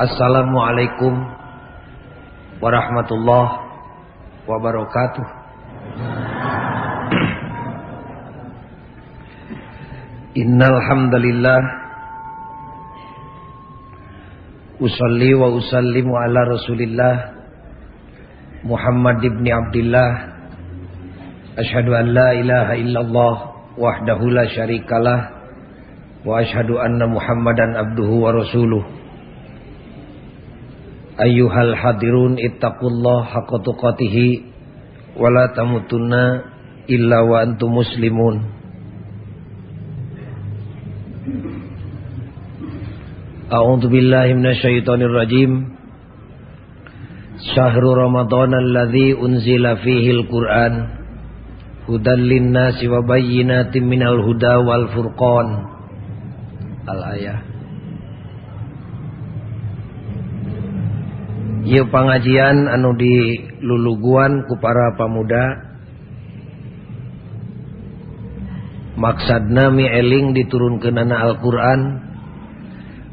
Assalamualaikum warahmatullahi wabarakatuh. Innal hamdalillah usalli wa usallimu ala Rasulillah Muhammad ibn Abdullah Ashhadu an la ilaha illallah wahdahu la syarikalah wa ashhadu anna Muhammadan abduhu wa rasuluh Ayuhal hadirun ittaqullah haqqa tuqatih wa la tamutunna illa wa antum muslimun. A'udzu billahi minasyaitonir rajim. Syahrul Ramadan alladzi unzila fihi al-Qur'an hudan lin-nasi wa bayyinatin minal huda wal furqan. Al-ayah Ieu pengajian anu di luluguan ku para pamuda. Maksadna mieling eling Al-Qur'an.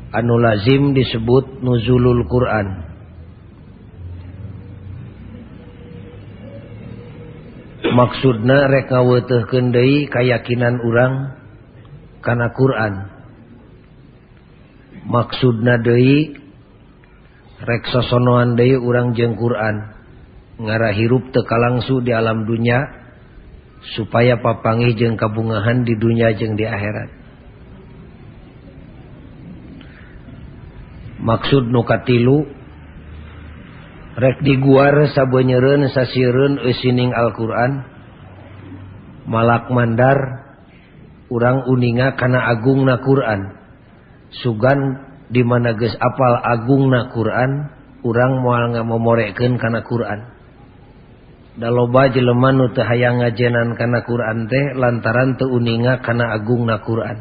Anu lazim disebut nuzulul Quran. Maksudna rek ngaweuteuhkeun deui kayakinan urang kana Quran. Maksudna deui reksa sonoan Day urang jeng Quran. Ngarah hirup teka langsu di alam dunya supaya papangi jeng kabungahan di dunia jeng di akhirat. Maksud nukatilu rek diguar sabnyeren eusining usining Alquran malak mandar urang uninga kana agung na Quran. Sugan di mana geus apal agungna Quran urang moal ngamomorekeun kana Quran. Da loba jelema nu teu hayang ngajenan kana Quran teh lantaran teu uninga kana agungna Quran.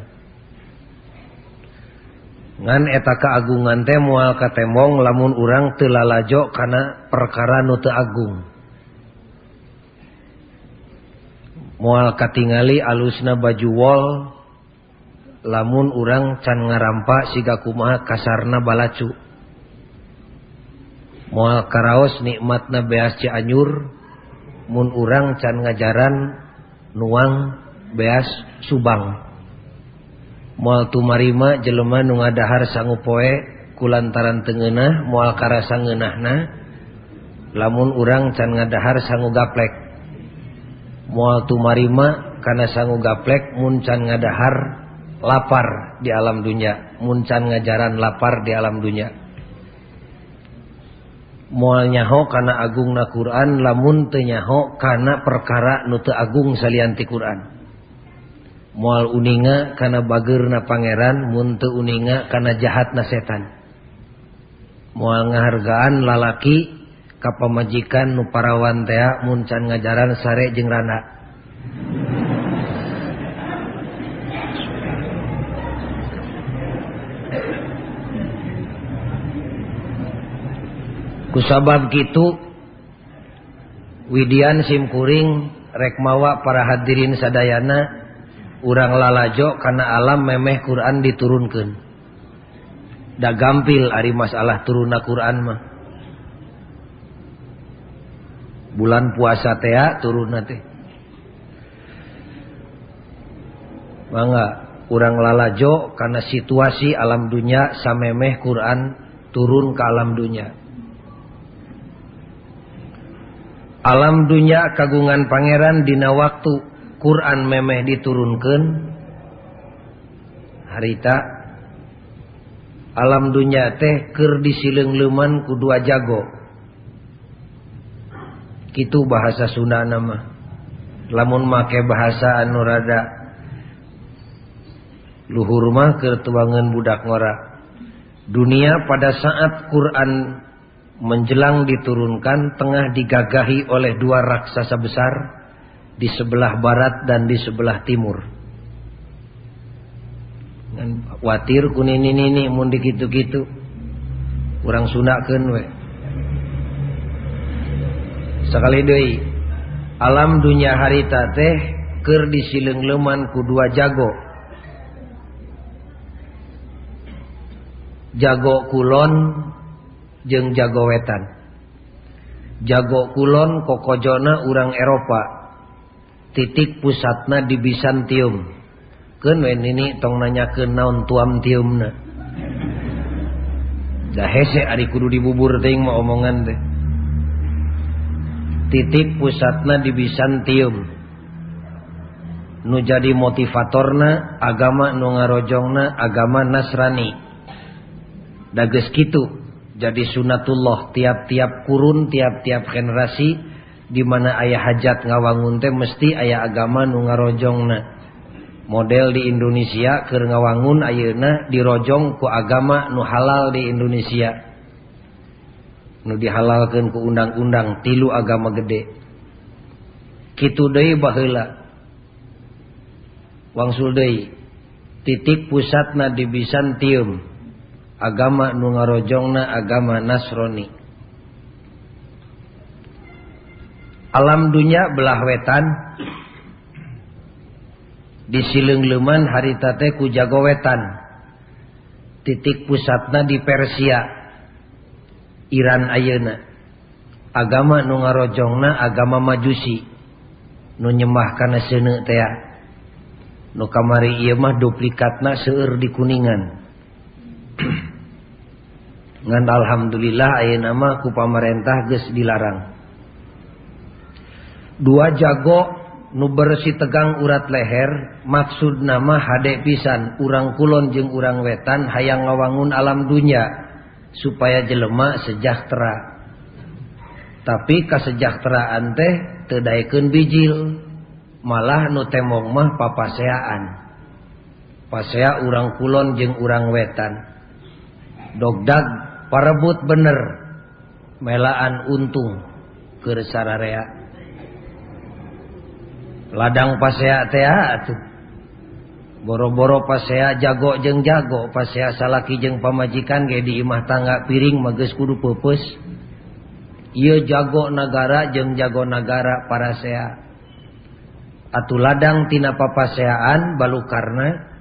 Ngan eta kaagungan teh moal katemong lamun urang teu lalajo kana perkara nu teu Agung. Mual katingali alusna baju wol lamun urang can ngarampa siga kumaha kasarna balacu. Moal karaos nikmatna beas cianjur mun urang can ngajaran nuang beas subang. Moal tumarima jelema nu ngadahar sangu poe kulantaran tengenah moal karasa ngeunahna lamun urang can ngadahar sangu gaplek. Moal tumarima kana sangu gaplek mun can ngadahar lapar di alam dunia. Muncan ngajaran lapar di alam dunia. Mual nyaho karena agung na Quran lamun tenyaho karena perkara nute agung salianti Quran. Mual uninga karena bager na pangeran munte uninga karena jahat na setan. Mual ngahargaan lalaki kapamajikan nuparawan tea muncan ngajaran sare jeng rana. Sabab gitu. Widian simkuring rekmawa para hadirin Sadayana. Urang lalajo karena alam memeh Quran diturunkan da gampil ari masalah turuna Quran mah. Bulan puasa tea turun teh. Mangga urang lalajo karena situasi alam dunia samemeh Quran turun ke alam dunia alam dunya kagungan Pangeran Dina waktu Quran memeh diturunkan harita alam dunya teh Ker disileng leman kedua jago. Kitu bahasa Sunda nama lamun make bahasa Anurada luhur mah ketuangan budak ngora. Dunia pada saat Quran menjelang diturunkan tengah digagahi oleh dua raksasa besar di sebelah barat dan di sebelah timur. Dan watir kuning ini ini mun dikitu-kitu. Kurang sunakeun we. Sekali deui alam dunia harita teh keur disileng leman ku dua jago jago kulon jeung jago wetan. Jago kulon kokojona urang Eropa. Titik pusatna di Bizantium. Ken wen ini tong nanya ke naon tuam tiumna. Dah hese ari kudu dibubur teuing mah omongan teh. Titik pusatna di Bizantium. Nu jadi motivatorna agama nu ngarojongna agama Nasrani. Dages kitu. jadi sunatullah tiap-tiap kurun tiap-tiap generasi di mana ayah hajat ngawangun teh mesti ayah agama nu ngarojongna. Model di Indonesia keur ngawangun ayeuna dirojong ku agama nu halal di Indonesia. Nu dihalalkan ke undang-undang tilu agama gede. Kitu deui baheula. Wangsul deui titik pusatna di Bisantium agama nu ngarojongna agama Nasrani. Alam dunya belah wetan. Di disileungleman harita teh ku jago wetan. Titik pusatna di Persia. Iran ayeuna. Agama nu ngarojongna agama Majusi. Nu nyembah kana seuneu teh. Nu kamari ieu mah duplikatna seueur di Kuningan. ngan alhamdulillah aya nama ku pamarentah geus dilarang. Dua jago nu bersih tegang urat leher maksud nama hade pisan. Urang kulon jeung urang wetan hayang ngawangun alam dunya supaya jelema sejahtera. Tapi kesejahteraan teh tedaikeun bijil malah nu temong mah papaseaan. Pasea urang kulon jeung urang wetan. dogdag parebut bener. Melaan untung. Ke sararea ladang pasea tea atuh boro-boro pasea jago jeng jago. Pasea salaki jeng pamajikan ge di imah tangga piring mages kudu pepes ieu jago negara jeng jago negara para sea. Atuh ladang tina papaseaan balu karena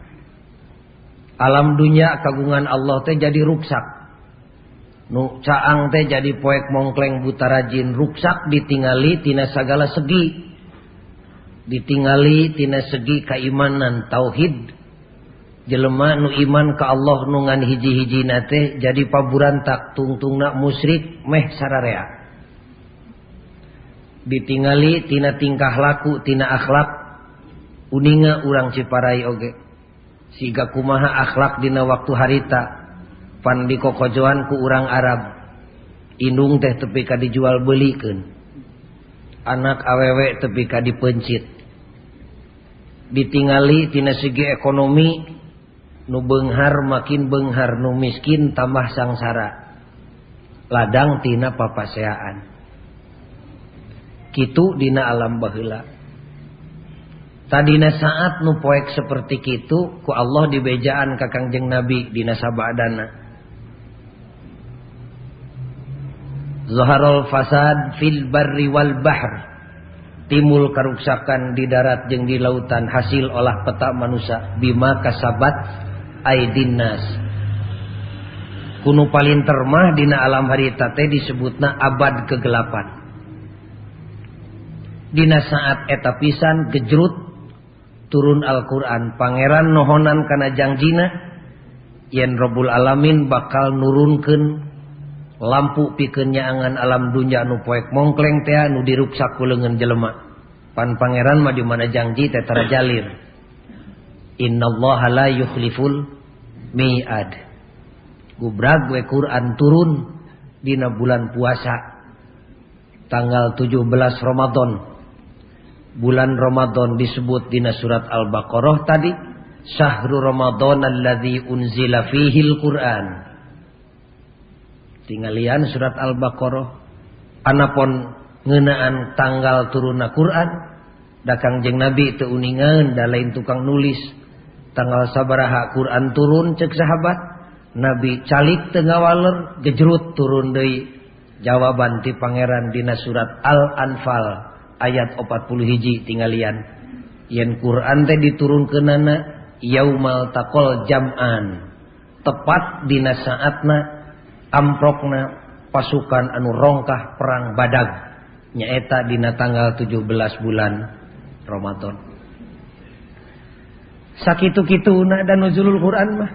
alam dunya kagungan Allah teh jadi ruksak. Nu caang teh jadi poek mongkleng buta rajin ruksak ditingali tina segala segi. Ditingali tina segi keimanan tauhid. Jelema nu iman ka Allah nungan hiji-hiji nate jadi paburan tak tungtung nak musyrik meh sararea ditingali tina tingkah laku tina akhlak uninga urang ciparai oge. okay. siga kumaha akhlak dina waktu harita. Pan dikokojoan ku urang Arab. Indung teh tepi ka dijual belikeun anak awewe tepi ka dipencit. Ditingali tina segi ekonomi nu benghar makin benghar nu miskin tambah sangsara. Ladang tina papaseaan kitu dina alam baheula. Tadina saat nu poek seperti kitu ku Allah dibejaan ka Kangjeng Nabi dina sabadana Zaharul fasad fil barri wal bahr. Timbul karuksakan di darat jeng di lautan hasil olah peta manusia. Bima kasabat aidinnas kuno paling termah dina alam harita teh disebutna abad kegelapan. Dina saat eta pisan gejrut turun Alquran. Pangeran nohonan karena janjina yen Robul alamin bakal nurunken lampu pikirnya angan alam dunya nu poek mongkleng teh nu diruksaku lengan jelema. Pan Pangeran mah di mana janji teh terjalin Innallaha la yukhliful mi'ad. Gubrag we Quran turun dina bulan puasa tanggal 17 Ramadan. bulan Ramadan disebut dina surat Al-Baqarah tadi syahrul Ramadan alladzi unzila fihil Quran. Tinggalian surat Al-Baqarah anapun ngeunaan tanggal turunna Quran dakang jeung Nabi teu uningan da lain tukang nulis tanggal sabaraha Quran turun cek sahabat Nabi calik teu ngawaler gejrut turun deui jawaban ti pangeran dina surat Al-Anfal. ayat 40 hiji tinggalian yen Quran teh diturun ke nana yaumal takol jaman. Tepat dina saatna amprokna pasukan anu rongkah perang badag nyaeta dina tanggal 17 bulan Ramadan. Sakitu-kitu na dan nuzulul Quran mah.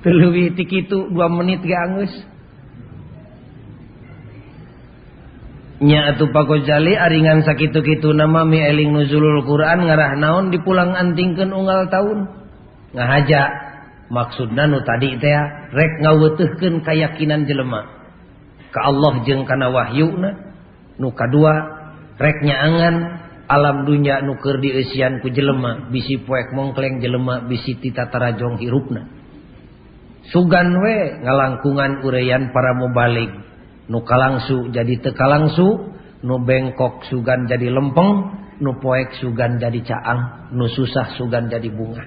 Teluwi tikitu dua menit ge angus nya atuh pagojali aringan sakitu-kitu nama mi eling nuzulul Quran ngarah naon dipulang antingkeun unggal tahun ngahaja. Maksudna nu tadi teh rek ngaweuteuhkeun kayakinan jelema. Ka Allah jeung kana wahyuna nu kadua rek nyaangan alam dunya nu keur dieusian ku jelema. Bisi poek mongkleng jelema bisi titatara jong hirupna. Sugan we ngalangkungan ureyan para mubalik. nu kalangsu jadi teu kalangsu nu bengkok sugan jadi lempeng nu poek sugan jadi caang nu susah sugan jadi bunga.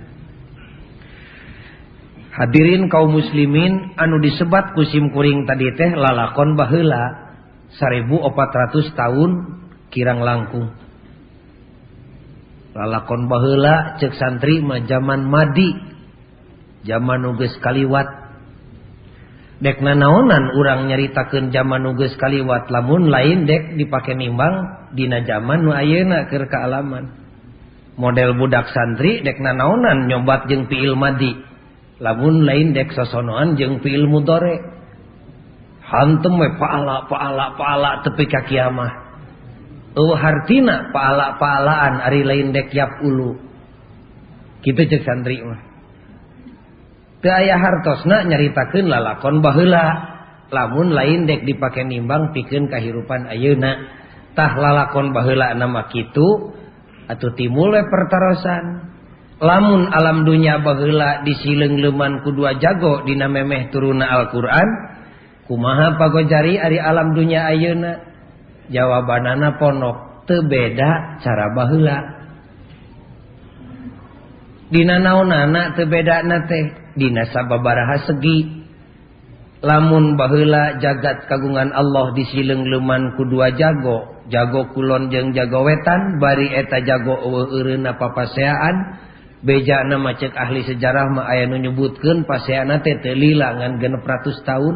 Hadirin kaum muslimin anu disebat kusim kuring tadi teh lalakon bahela 1400 tahun kirang langkung. Lalakon bahela cek santri mah zaman madi zaman nuges kaliwat. dek na naonan urang nyaritakan zaman nuges kaliwat lamun lain dek dipake nimbang Dina zaman nuayena keur kaalaman. Model budak santri dek na naonan nyobat jeung piil madi lamun lain dek sosonoan jeung piil mudore hantem we paala paala paala tepi ka kiamah. Eueuh hartina paala paalaan ari lain dek yap ulu. Kita cek santri mah. aya hartosna nyaritakeun lalakon baheula. Lamun lain dek dipake nimbang pikeun kahirupan ayeuna. Tah lalakon baheula nama kitu atau timul pertarosan. Lamun alam dunya bahla disileng ku dua jago Dina memeh turuna Alquran kumaha pagojari Ari alam dunya Ayeuna? Jawabanana ponok tebeda cara baheula. Dina naon teu bedana teh. dinasababaraha segi. Lamun bahla jagat kagungan Allah disileng leman kedua jago. Jago kulon jeng jago wetan bari eta jago papaseaan beja nama cek ahli sejarah ma aya nu nyebutkeun paseana teh teu lila ngan 600 tahun.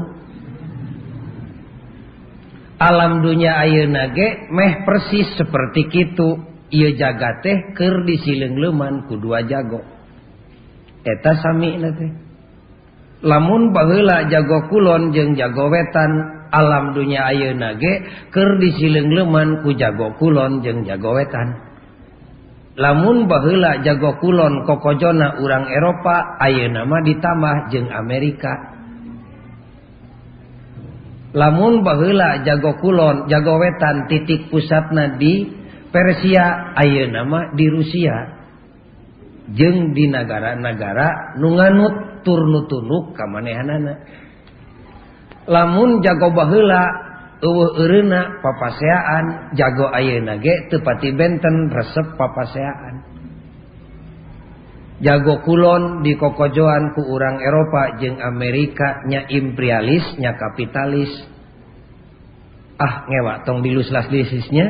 Alam dunia ayeuna ge meh persis seperti kitu. Ieu jagat teh keur disileng leman ku dua jago. eta sami nanti lamun pala jago kulon jeung jago wetan alam dunya ayo nage ker disileng leman ku jago kulon jeung jago wetan. Lamun bahla jago kulon kokojona urang Eropa ayo nama ditambah jeung Amerika. Lamun bahla jago kulon jago wetan titik pusatna di Persia ayo nama di Rusia. jeng di negara-negara nunganut turnu tunuk kamanehanana. Lamun jago bahla eureuna papaseaan jago ayeuna ge teu tepati benten resep papaseaan jago kulon di kokojoan ku urang Eropa jeung Amerika nya imperialis nya kapitalis. Ah ngewa tong dilus-las-lisisnya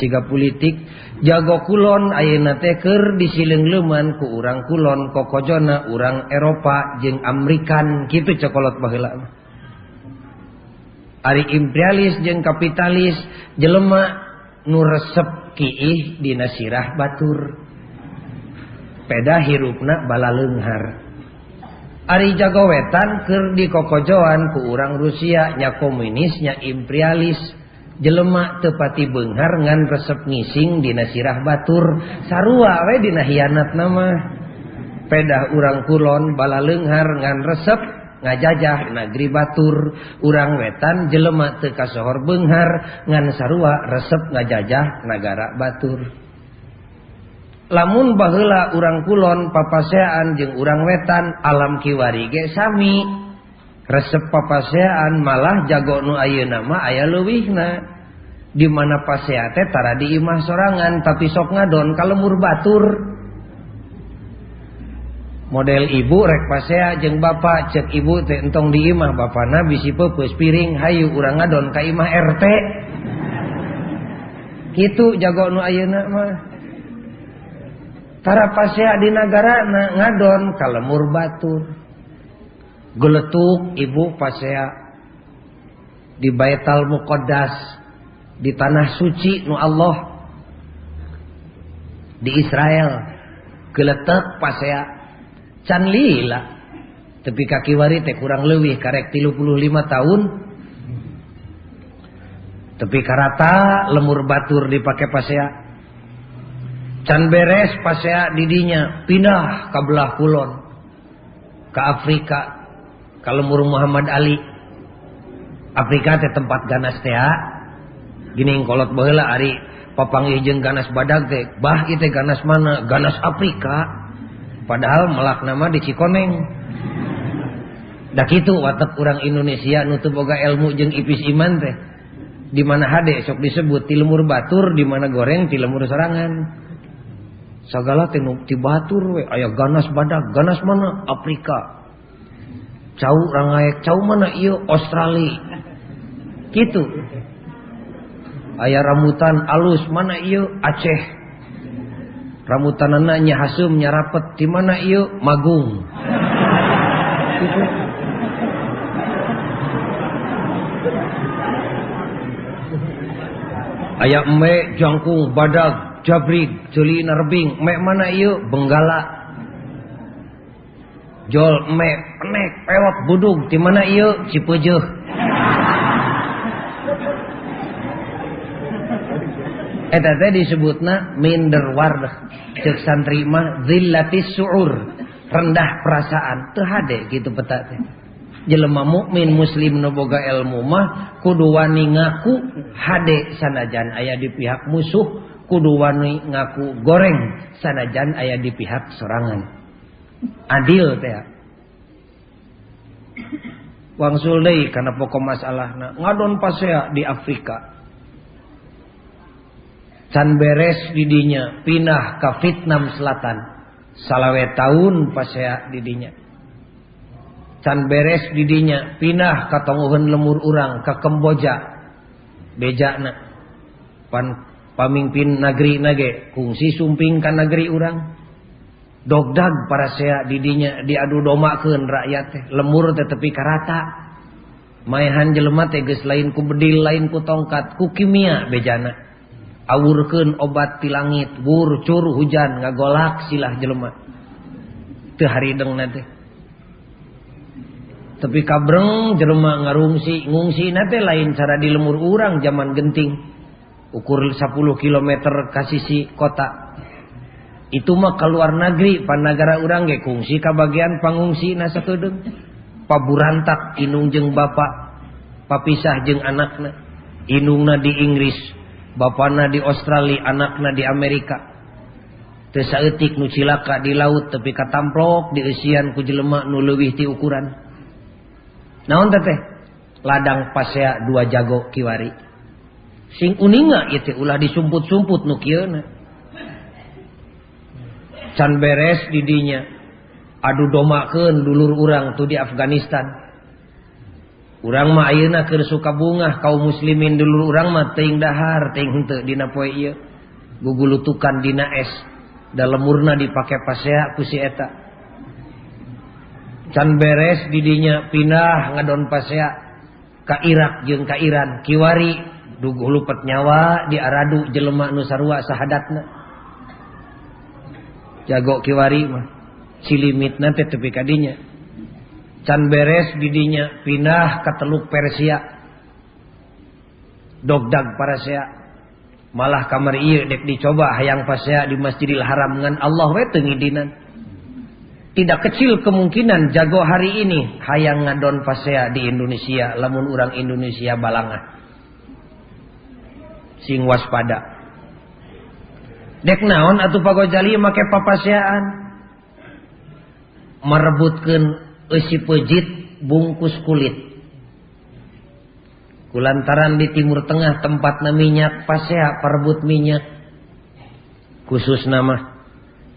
siga politik jago kulon ayeuna teker disileng leman ku urang kulon kokojona urang Eropa jeung Amerikan. Gitu cokolot baheula. Ari imperialis jeung kapitalis jelema nu resep kiih dina sirah batur. Peda hirupna bala leunghar Ari jago wetan keur dikokojoan ku urang Rusia nya komunis nya imperialis. jelemak tepati Benghar ngan resep ngising Dina sirah Batur. Sarua we Dina hianat nama. Pedah urang kulon bala lenghar ngan resep ngajajah negeri Batur. Urang wetan jelemak tekasohor Benghar ngan sarua resep ngajajah negara Batur. Lamun bahela urang kulon papasean jeung urang wetan alam kiwari ge sami. resep papaseaan malah jago nu aya nama ayah luwihna dimana paseate tara diimah sorangan tapi sok ngadon kalemur batur. Model ibu rek pasea jeng bapak cek ibu teh entong diimah bapak bapana bisi pepus piring hayu urang ngadon ka imah RT gitu jago nu ayeuna mah. Tara pasea di negara na ngadon kalemur batur. Geletuk ibu pasea di Baital Muqaddas di tanah suci nu Allah di Israel. Geletek pasea can lila? Tapi kaki wari teh kurang lebih karek 35 tahun. Tapi karata lemur batur dipakai pasea can beres pasea didinya pindah ke belah kulon ke Afrika kalau mur Muhammad Ali Afrika teh tempat ganas teh gini kolot baheula Ari papang ijeng ganas badak teh bah itu ganas mana? Ganas Afrika. Padahal melak nama di Cikoneng. Dah gitu watak orang Indonesia nutup boga ilmu jeng ipis iman teh. Di mana hade sok disebut tilemur batur di mana goreng tilemur serangan. Segala teh ti batur we aya ganas badak ganas mana? Afrika. Cau rangaek cau mana? Iyo Australia. Gitu. Ayah rambutan alus mana? Iyo Aceh. Rambutan anaknya hasum nyarapet di mana? Iyo Magung. Gitu. aya emme jangkung badak jabrig jeli nerbing mek mana? Iya benggala jol mek penek pewak budug di mana iya? Cipeujuh eta teh disebutna minder wardah. Cek santri mah zillatis suur. Rendah perasaan. Teu hade gitu peta teh. Jelema mukmin muslim nu boga ilmu mah kudu wani ngaku hade sanajan aya di pihak musuh. Kudu wani ngaku goreng sanajan aya di pihak sorangan adil teh. Wangsul deui kana pokok masalahna. Ngadon pasea di Afrika. Can beres didinya pindah ke Vietnam Selatan. Salawe tahun pasea didinya. Can beres didinya pindah ka tonguhan lemur urang ke Kemboja. Bejana. Pan pamimpin negeri nage. Kungsi sumping kan negeri urang dogdag para saya didinya diadu domaken rakyat teh. Lemur teh tepi karata. Maehan jelema teh geus lain ku bedil lain ku tongkat ku kimia bejana. Awurkeun obat ti langit wurcur hujan ngagolak silah jelema. Teu haridengna teh. Tapi kabreng jelema ngarungsi ngungsi nate lain cara di lemur urang zaman genting. Ukur 10 km ka sisi kota. itu mah keluar negeri Panagara urang ge kungsi ka bagian pangungsi na kedeng paburantak inung jeung bapak papisah jeung anakna. Inungna di Inggris bapana di Australia anakna di Amerika. Teu saeutik nu cilaka di laut tapi katamplok diusian ku jelema nu leuwih ti ukuran. Naon teh ladang pasea dua jago kiwari. Sing uninga ieu ulah disumput-sumput nu kieu na. can beres didinya. Adu domaken dulur urang tuh di Afghanistan. Urang Mauna ke suka bungah kaum muslimin dulur urang mateng dahar gugulutukan Dina es dalam murna dipakai pasea kusieta can beres didinya pindah ngadon pasea Ka Irak jeung ka Iran. Kiwari dugu lupet nyawa di Aradu jelemak Nusarwa sahadatna. Jago kiwari mah. Cilimitna teh tepi kadinya can beres didinya pindah ka teluk Persia. Dogdag parasea malah kamar ieu dek dicoba hayang pasea di Masjidil Haram ngan Allah we teu ngidinan. Tidak kecil kemungkinan jago hari ini hayang ngadon pasea di Indonesia. Lamun orang Indonesia balangah sing waspada dek naon atau pagojali make papaseaan merebutkan isi pejit bungkus kulit. Kulantaran di timur tengah tempat minyak pasea perebut minyak. Khusus nama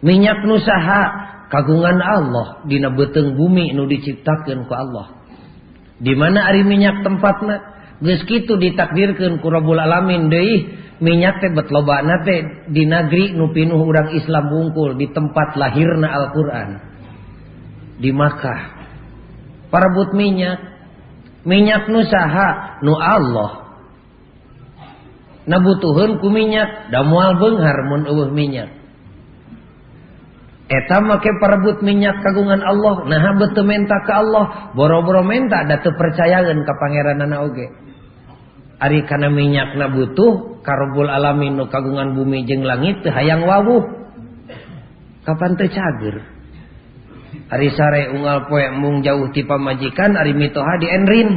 minyak nusaha kagungan Allah dina beteng bumi nu diciptakan ku Allah. Di mana ari minyak tempatna geus kitu ditakdirkeun ku Rabbul alamin deui minyak teh bet lobana teh di negeri nupinuh urang Islam bungkul di tempat lahirna Al-Qur'an. Di Makkah. Parebut minyak. Minyak nusaha nu Allah. Nabutuhun ku minyak dan mual mun eueuh minyak. Eta make perebut minyak kagungan Allah nah betul menta ke Allah boro-boro menta da teu ke pangeran Nana Oge. Ari kana minyak na butuh karobul alamin nu kagungan bumi jeung langit teu hayang wawuh kapan teu cager Hari sare unggal poe mung jauh ti pamajikan ari mitoha di enrin.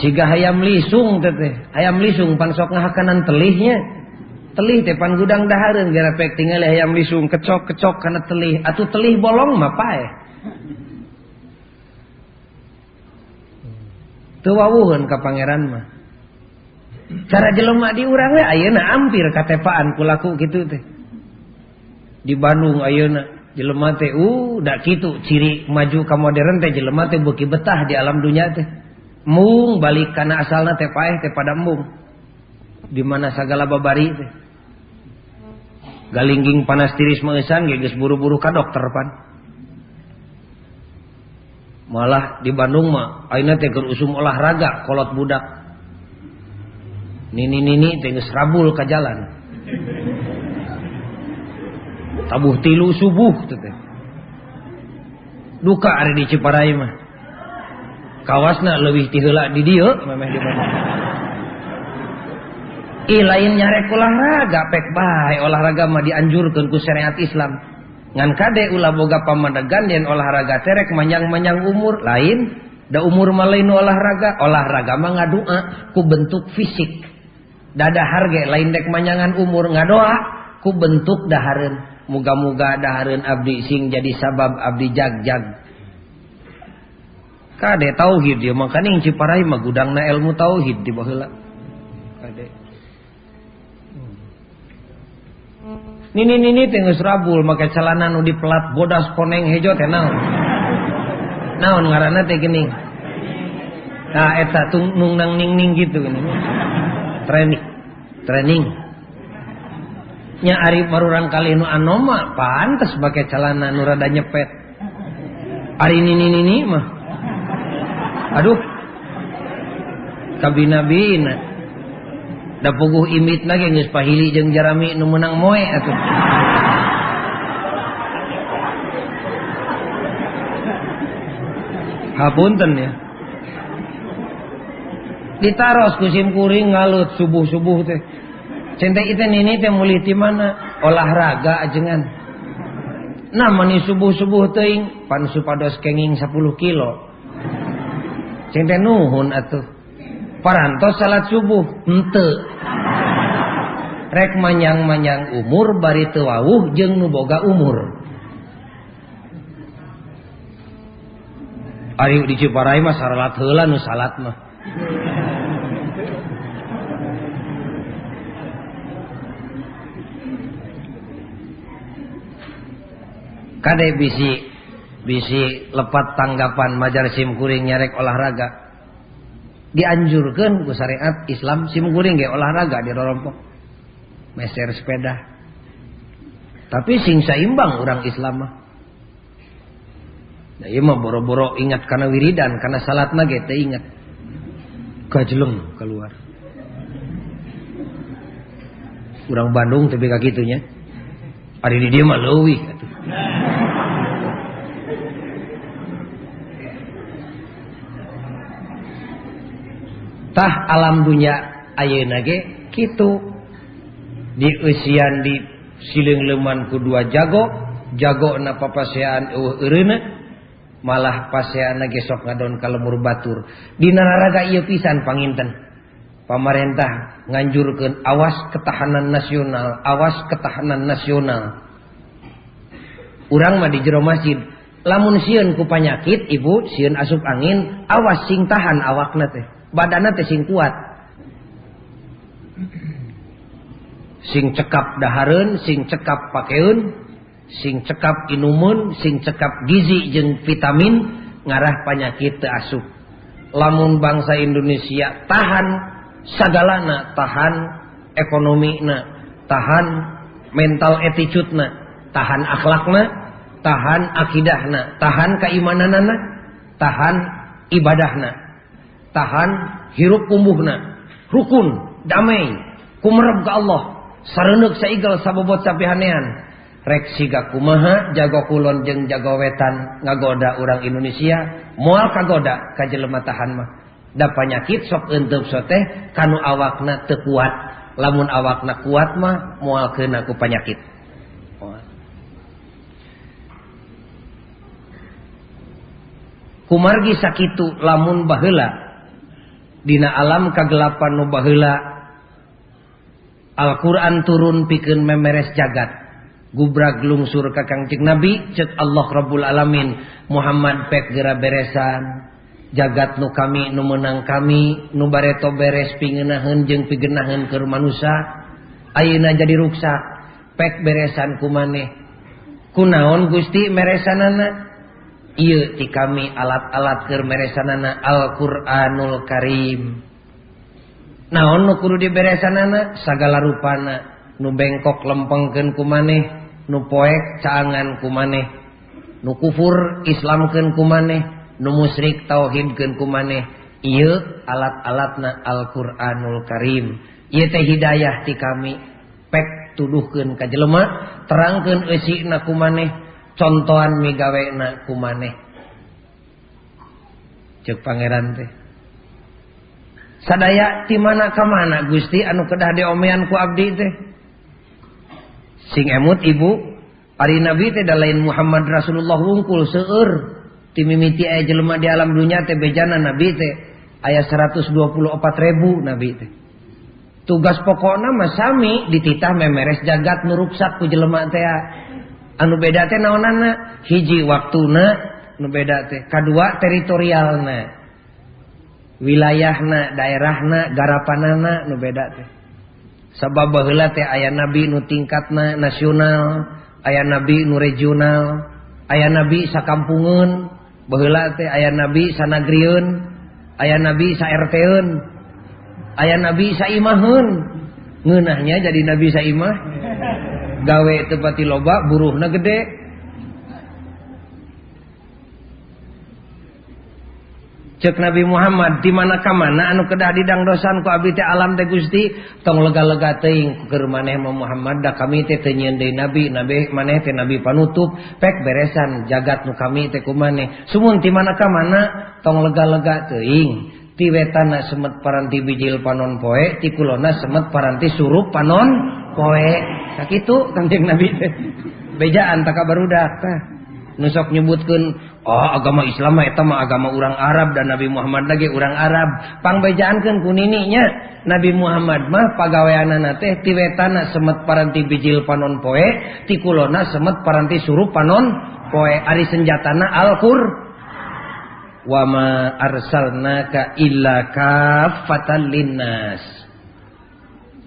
Siga hayam lisung teh hayam lisung pan sok ngahakanan telihnya. Telih teh pan gudang dahareun gara pek tinggal hayam lisung kecok-kecok kana telih atuh telih bolong mah pae. wawuhun ke pangeran mah. Cara jelema di urang we ayeuna ampir katepaan kulaku gitu teh. Di Bandung ayeuna jelema teh uh da kitu ciri maju ka modern teh jelema teh beuki betah di alam dunia teh. Mung balik kana asalna teh paeh teh pada mung di mana sagala babari teh. Galingging panas tiris meusan geus buru-buru ka dokter pan. Malah di Bandung mah ayeuna teh keur usum olahraga kolot budak. Nini nini tengah rabul ke jalan. Tabuh tilu subuh tete duka ada di Ciparai mah. Kawasna lebih tihela di dia memang di I lain nyarek olahraga pek bae olahraga mah dianjurkan ku syariat Islam ngan kade ulah boga pamadagan dan olahraga terek manyang-manyang umur. Lain da umur malain olahraga olahraga mah ngadua ku bentuk fisik. Dada harga lain dek manyangan umur ngadoa ku bentuk dahareun muga-muga dahareun abdi sing jadi sabab abdi jag-jag. Kade tauhid dia makanya yang ciparai mah gudangna ilmu tauhid di baheula. Kade nini nini tengus rabul make celana nu dipelat bodas koneng hejo teh naon? Naon ngaranna teh geuning nah eta tung nung nang ning ning gitu gini. Training training. Nya ari marurang kali nu anoma pantes make celana nu rada nyepet. Ari nini nini mah. Aduh. Kabina bina da puguh imit lagi geus pahili jeung jarami nu menang moe atuh hapunten ya ditaros kusim kuring ngalut subuh-subuh teh. Cinta itu ini teh mulai di mana? Olahraga ajengan. Nah mani subuh-subuh teuing pan supados kenging 10 kilo. Cinta nuhun atuh. parantos salat subuh. Ente. Rek manyang-manyang umur bari teu wawuh jeung nu boga umur. Ari di Ciparai mah salat heula nu salat mah. Kade bisi bisi lepat tanggapan majar simkuring nyarek olahraga. Dianjurkan ku syariat Islam sim kuring ge olahraga di rorompok meser sepeda tapi sing saimbang orang Islam mah Nah, iya mah boro-boro ingat karena wiridan, karena salat mah ge ingat. Gajleng keluar. Urang Bandung tapi kagitunya. Ari di dia mah atuh. tah alam dunya ayeuna nage kitu. Di usian di siling leman kedua jago jago na papasean eueuh eureuna malah pasean nage sok ngadon ka lemur batur. Di naraga ieu pisan panginten. Pamarentah nganjurkeun awas ketahanan nasional awas ketahanan nasional. Urang mah di jero masjid lamun sieun ku panyakit ibu sieun asup angin awas sing tahan awakna teh. Teh sing kuat. Sing cekap dahareun sing cekap pakeun sing cekap inumun sing cekap gizi jeung vitamin ngarah penyakit teu asup. Lamun bangsa Indonesia tahan sagalana tahan ekonomi na tahan mental attitude na tahan akhlakna tahan akidahna tahan keimanan anak tahan ibadahna tahan hirup umbuhna rukun damai kumerep ke Allah. Sareneuk saigal sabobot sapihanean. Rek siga kumaha jago kulon jeung jago wetan ngagoda orang Indonesia moal kagoda ka jelema tahan mah. Da panyakit sok eunteub soteh kanu awakna teu kuat. Lamun awakna kuat mah moal keuna ku panyakit. Kumargi sakitu lamun baheula Dina alam kagelapan nubahla Alquran turun piken memeres jagat. Gubrak lungsur kakangcik nabi cek Allah robbul alamin. Muhammad pek gera beresan. Jagat nu kami nu menang kami nubareto beres pingenahan jeng pigenahan ke manusia Ayeuna jadi ruksa. Pek beresan ku maneh. Kunaon Gusti meresan anak I ti kami alat-alat keur meresanana Al-Qur'anul Karim. Naon nu kudu diberesanana Sagala rupana nu bengkok lempengkenku maneh nu poek caanganku maneh nu kufur Islamkenku maneh nu musyrik tauhidkenku maneh. Ieu alat-alatna Al-Qur'anul Karim. Yete hidayah ti kami pek tuduhken jelema, terangkan eusina naku maneh contohan migawek na ku maneh. Cek pangeran teh. Sadaya ti mana ka mana Gusti? Anu kedah diomean ku abdi teh. Sing emut ibu. Ari Nabi teh lain Muhammad Rasulullah wungkul seueur. Ti mimiti aya jelema di alam dunia teh bejana Nabi teh. Aya 124 ribu Nabi teh. Tugas pokokna mah sami dititah memeres jagat nuruksak ku jelema teh anu beda teh naonana hiji waktuna nu beda teh. Kedua teritorialna. Wilayahna daerahna garapanana nu beda teh. Sabab baheula teh aya nabi nu tingkatna nasional aya nabi nu regional aya nabi sakampungeun. Baheula teh aya nabi sanagriun aya nabi sa RTeun aya nabi sa imahun ngeunahnya jadi nabi sa imah gawe tepati loba buruhna gede. Cek Nabi Muhammad di mana ka mana anu kedah didang dosan ku abdi teh alam teh Gusti tong lega-lega teuing keur maneh mah Muhammad da kami teh teu nyieun deui nabi nabi maneh teh nabi panutup pek beresan jagat nu kami teh kumaneh sumun di mana ka mana tong lega-lega teuing ti wetana semet paranti bijil panon poe ti kulona semet paranti surup panon poe itu kanjeng nabi. Bejaan tak kabar udah. Nusok nyebutkan oh agama Islam etama agama urang Arab dan Nabi Muhammad lagi urang Arab. Pangbejaankan kunininya Nabi Muhammad mah pagaweanana teh tiwetana semet paranti bijil panon poe tikulona semet paranti suruh panon poe. Ari senjatana Al-Qur. Wama arsalnaka illa kafatan linnas.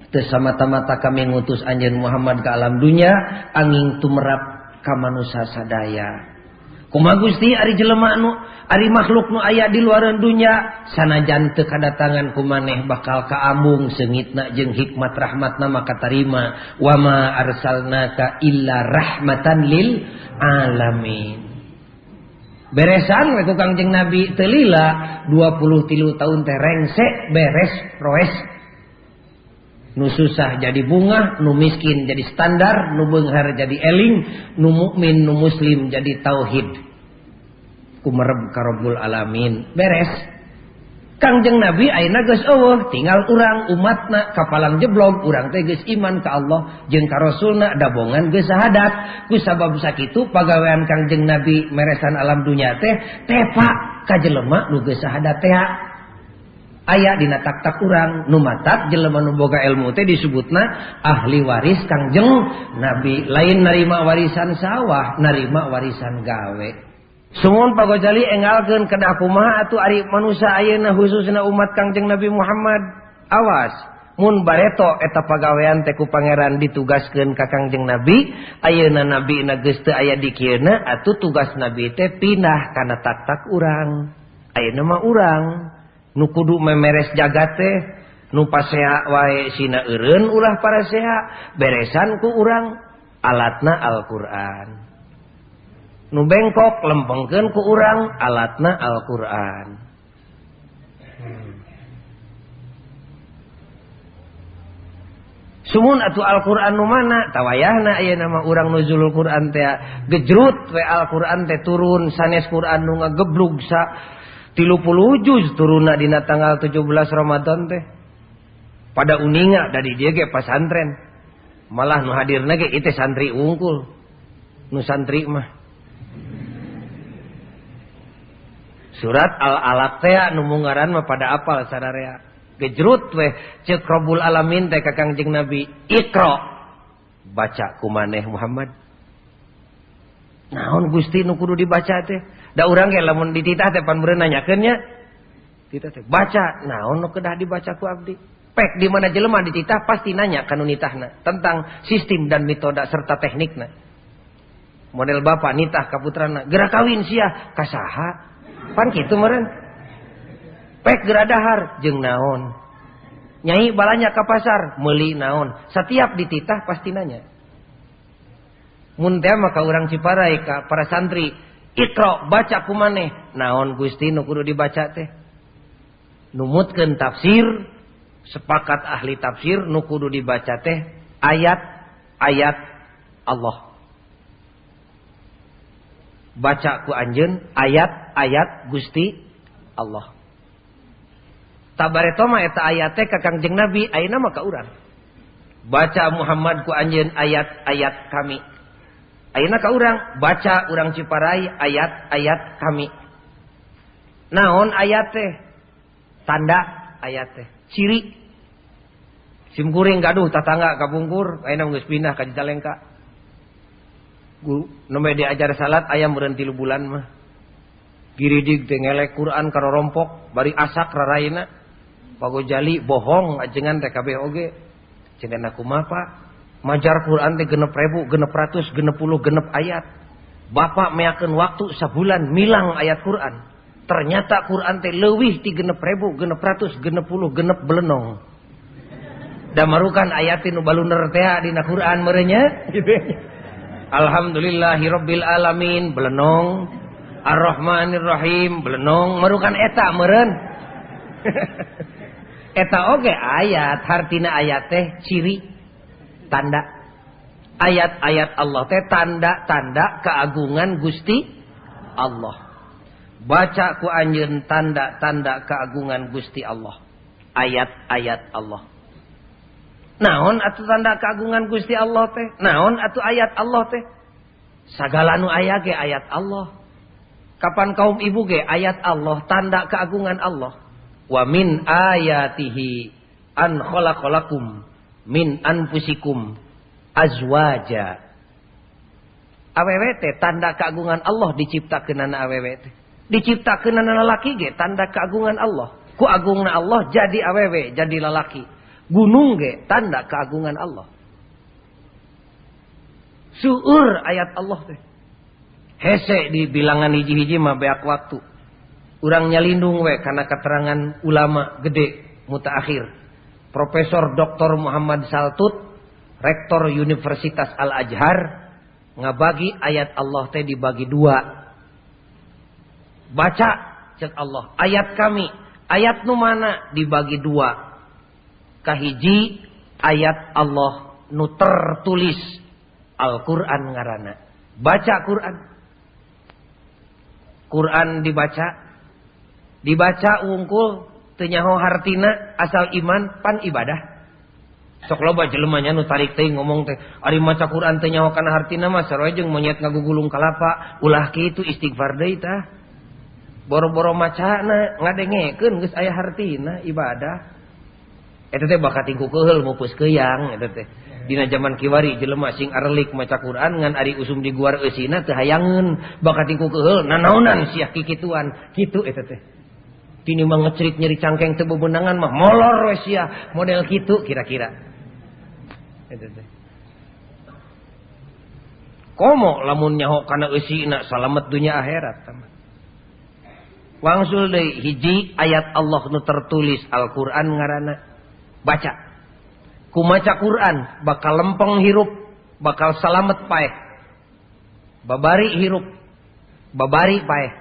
Teu samata-mata kami ngutus anjeun Muhammad ke alam dunia angin tumerap ka manusia sadaya. Kuma Gusti ari jelema anu ari makhluk nu aya di luaran dunia sanajan teu kadatangan ku maneh bakal kaambung seungitna jeung hikmat rahmatna maka tarima wa ma arsalnaka illa rahmatan lil alamin. Beresan we ku Kangjeng Nabi teu lila 23 tahun teh rengsek beres roes nu susah jadi bunga nu miskin jadi standar nu beunghar jadi eling nu mukmin nu muslim jadi tauhid. Kumerem karobul alamin. Beres. Kangjeng nabi ayeuna geus eueuh tinggal urang umatna kapalang jeblog urang teh geus iman ka Allah jeung ka rasulna dabongan geus sahadat. Ku sabab sakitu pagawean kangjeng nabi meresan alam dunya teh tepa ka jelema nu geus sahadat teh aya dina taktak kurang numatat boga ilmu teh disebutna ahli waris Kangjeng nabi lain narima warisan sawah narima warisan gawe. Sumun pagojali engalken kedakumaha atau Ari manusia ayeuna khususna umat Kangjeng Nabi Muhammad. Awas Mun bareto eta pagawean teku Pangeran ditugaskeun ka Kangjeng nabi. Ayeuna nabi na geus teu aya di kieuna atuh tugas nabi teh pindah kana taktak urang. Ayeuna mah urang. nu kudu memeres jagat teh nu pasea wae sina eureun ulah para seha beresan ku urang alatna Alquran. Nu bengkok lempengkeun ku urang alatna Alquran. Sumun atau Alquran nu mana? Tawayahna aya nama urang nuzulul Quran teh gejrut we Alquran teh turun sanes Quran nu ngageblug sa. tilupuluh juz turuna dina tanggal 17 Ramadan teh. Pada uninga dari dia ge pasantren malah nu hadirna ge itu santri unggul nu santri mah. Surat al-alaq teh nu mungaran mah pada apal sadarea gejrut weh cek robul alamin teh ka kangjeng nabi. Ikro baca kumaneh Muhammad. Naon gusti nu kudu dibaca teh? Da urang ge lamun dititah teh pan nanyakeunnya. Titah teh baca naon nu kedah dibaca ku abdi. Pek di mana jelema dititah pasti nanya kanu nitahna tentang sistem dan metoda serta teknikna. Model bapak nitah ka putrana, gerak kawin sia ka saha? Pan kitu meureun. Pek geradahar jeung naon. Nyai balanya ke pasar, meuli naon. Setiap dititah pasti nanya. Mun maka urang Ciparai ka para santri Ikro baca kumaneh. Naon Gusti nu kudu dibaca teh? Numutkeun tafsir sepakat ahli tafsir nu kudu dibaca teh ayat-ayat Allah. Baca ku anjeun ayat-ayat Gusti Allah. Tabareto mah eta ayat teh ka Kangjeng Nabi ayeuna mah ka urang. Baca Muhammad ku anjeun ayat-ayat kami. Ayeuna ka urang baca urang Ciparai ayat-ayat kami. Naon ayat teh? Tanda ayat teh. Ciri. Simkuring gaduh tatangga kabungkur. ayeuna geus pindah ka Cicalengka. nembe diajar salat ayam berhenti lu bulan mah. Giridig tengelek Quran karo rompok. Bari asak raraina. pagojali bohong ajengan TKB oge. Cenah aku mah pak. majar Quran genep ribu, genep ratus genep puluh genep ayat. Bapak meyaken waktu sebulan milang ayat Quran. Ternyata Quran teh lewih ti genep ribu, genep ratus genep puluh genep belenong. Damarukan ayatin ubaluner teh dina Quran merenya Alhamdulillahirabbil alamin belenong. Ar-Rahmanir Rahim belenong. Merukan eta meren eta oge ayat hartina ayat teh ciri. Tanda. Ayat-ayat Allah teh tanda-tanda keagungan Gusti Allah. Baca ku anjeun tanda-tanda keagungan Gusti Allah. Ayat-ayat Allah. Naon atau tanda keagungan Gusti Allah teh? Naon atau ayat Allah teh? Sagala nu aya ge ayat Allah. Kapan kaum ibu ge ayat Allah tanda keagungan Allah? Wa min ayatihi an khalaqalakum min anfusikum azwaja. awewT tanda keagungan Allah diciptakeun anak teh diciptakeun anak ge tanda keagungan Allah. Ku agungna Allah jadi awewe, jadi lalaki. gunung ge tanda keagungan Allah. Suur ayat Allah teh. Hese di bilangan hiji-hiji mah beak waktu. Urang nyalindung we karena keterangan ulama gede mutaakhir. Profesor Dr. Muhammad Saltut Rektor Universitas Al-Azhar ngabagi ayat Allah teh dibagi dua baca cek Allah ayat kami ayat nu mana dibagi dua kahiji ayat Allah nu tertulis Al-Quran ngarana. Baca Quran. Quran dibaca. Dibaca ungkul. tenyaho hartina asal iman pan ibadah. Sok loba jelemanya nu tarik teh ngomong teh ari maca Quran teh nyawa kana hartina mah sarua jeung monyet ngagugulung kalapa ulah kitu istighfar deui tah. Boro-boro macana ngadengekeun geus aya hartina ibadah. Eta teh bakat tingku keheul mupus keuyang eta teh. Dina zaman kiwari jelema sing arelik maca Quran ngan ari usum di guar eusina teh hayangeun. Bakat tingku keheul nanaonan sia kikituan. Kitu eta teh. Tini mah ngecerit nyeri cangkeng teu bebenangan mah. Molor we sia. Model kitu kira-kira. Eta teh. Komo lamun nyaho kana eusina salamet dunia akhirat Wangsul deui hiji ayat Allah nu tertulis Al-Qur'an ngaranna baca. Kumaca Quran bakal lempeng hirup bakal salamet paeh. Babari hirup babari paeh.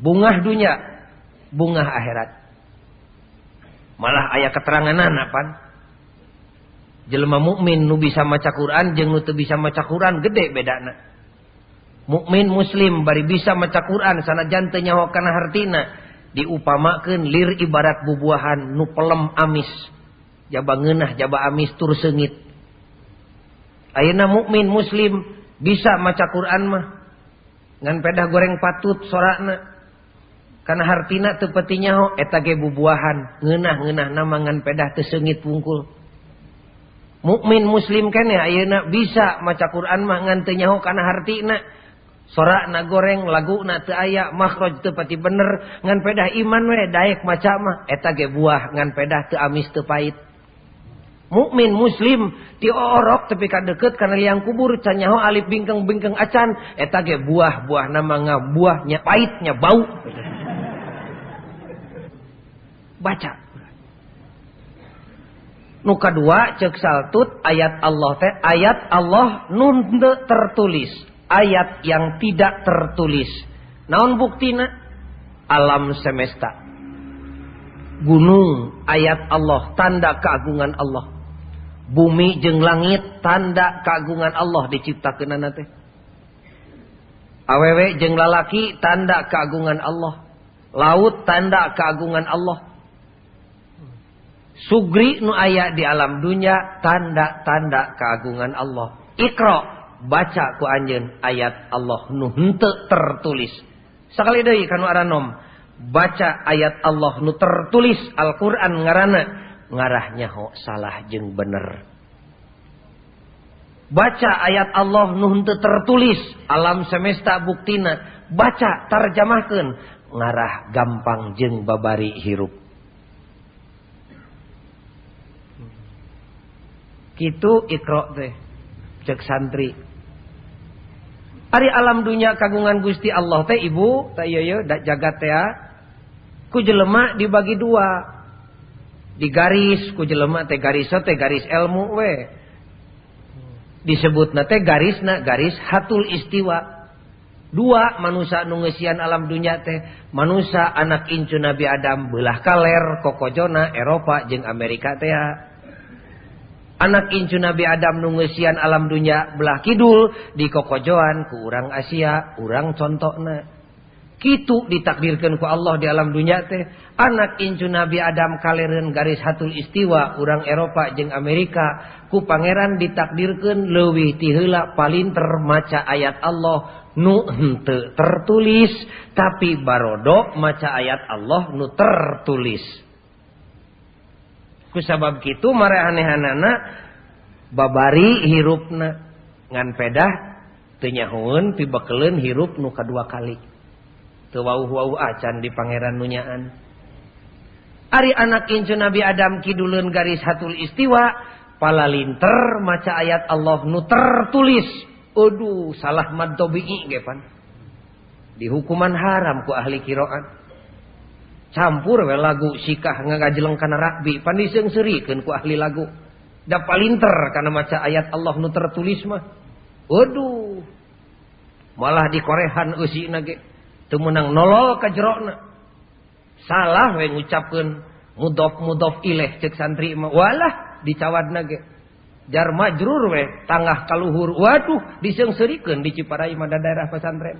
Bungah dunya bunga akhirat. Malah ayah keterangan pan. Jelma mukmin nu bisa maca Quran jeung nu bisa maca Quran gede bedana. Mukmin muslim bari bisa maca Quran sanajan teu nyaho kana hartina. Diupamakeun lir ibarat bubuahan nu pelem amis. Jaba ngeunah jaba amis tur seungit. Ayeuna mukmin muslim bisa maca Quran mah. Ngan pedah goreng patut sorakna karena hartina teu peuting nyaho eta ge bubuahan. Ngeunah-ngeunah nama ngan pedah teu seungit pungkul. Mukmin muslim kan ya ayeuna bisa maca Quran mah ngan teu nyaho kana hartina sorakna goreng laguna teu aya makhraj teu pati bener. Ngan pedah iman we daek maca mah eta ge buah. Ngan pedah teu amis teu pait mukmin muslim ti orok tapi ka deukeut kana liang kubur can nyaho alif bingkeng-bingkeng acan. Eta ge buah-buah nama ngabuahnya pahitnya bau baca. Nuka dua cek saltut ayat Allah teh ayat Allah nun tertulis ayat yang tidak tertulis. Naon buktina? Alam semesta. Gunung ayat Allah tanda keagungan Allah. Bumi jeng langit tanda keagungan Allah diciptakeun teh. Awewe jeng lalaki tanda keagungan Allah. Laut tanda keagungan Allah Sugri nu aya di alam dunia tanda-tanda keagungan Allah. Ikra baca ku anjeun ayat Allah nu henteu tertulis. Sakali deui kanu aranom baca ayat Allah nu tertulis Al-Qur'an ngaranna ngarahnya ho salah jeung bener. Baca ayat Allah nu henteu tertulis alam semesta buktina baca tarjamahkeun ngarah gampang jeung babari hirup. Kitu ikro teh. Cek santri. Ari alam dunia kagungan Gusti Allah teh ibu, teh iya iya jagat teh. Ku jelema dibagi dua. Di garis ku jelema teh garis teh garis ilmu we. Disebut teh garis na garis hatul istiwa. Dua manusia nungesian alam dunia teh manusia anak incu Nabi Adam belah kaler kokojona Eropa jeng Amerika teh anak Incu Nabi Adam nungesian alam dunya belah Kidul di kokojoan ku urang Asia urang contohna Kitu ditakdirkan ku Allah di alam dunya teh. Anak Incu Nabi Adam kaleren garis hatul istiwa urang Eropa jeung Amerika. Ku Pangeran ditakdirkan lewih tihela palinter maca ayat Allah. Nu henteu tertulis tapi barodo maca ayat Allah nu tertulis. Kusabab gitu marehanehhanana babari hirupna. Ngan pedah tenyahun pibakelen hirup nuka dua kali. Tewau-wau acan di pangeran nunyaan Ari anak incu Nabi Adam kidulun garis hatul istiwa pala linter maca ayat Allah nu tertulis. Aduh salah mad tobi'i gepan. Di hukuman haram ku ahli kiroan campur we lagu sikah ngagajleng kana rakbi. Paniseng serikeun ku ahli lagu. Da palinter kana maca ayat Allah nu tertulis mah. Waduh. Malah dikorehan eusina nage teu meunang nolol ka jerona salah we ngucapkeun mudof mudof ileh cek santri mah. Walah dicawad nage jar majrur we tangah kaluhur. Waduh disengserikeun di Ciparai mah daerah pesantren.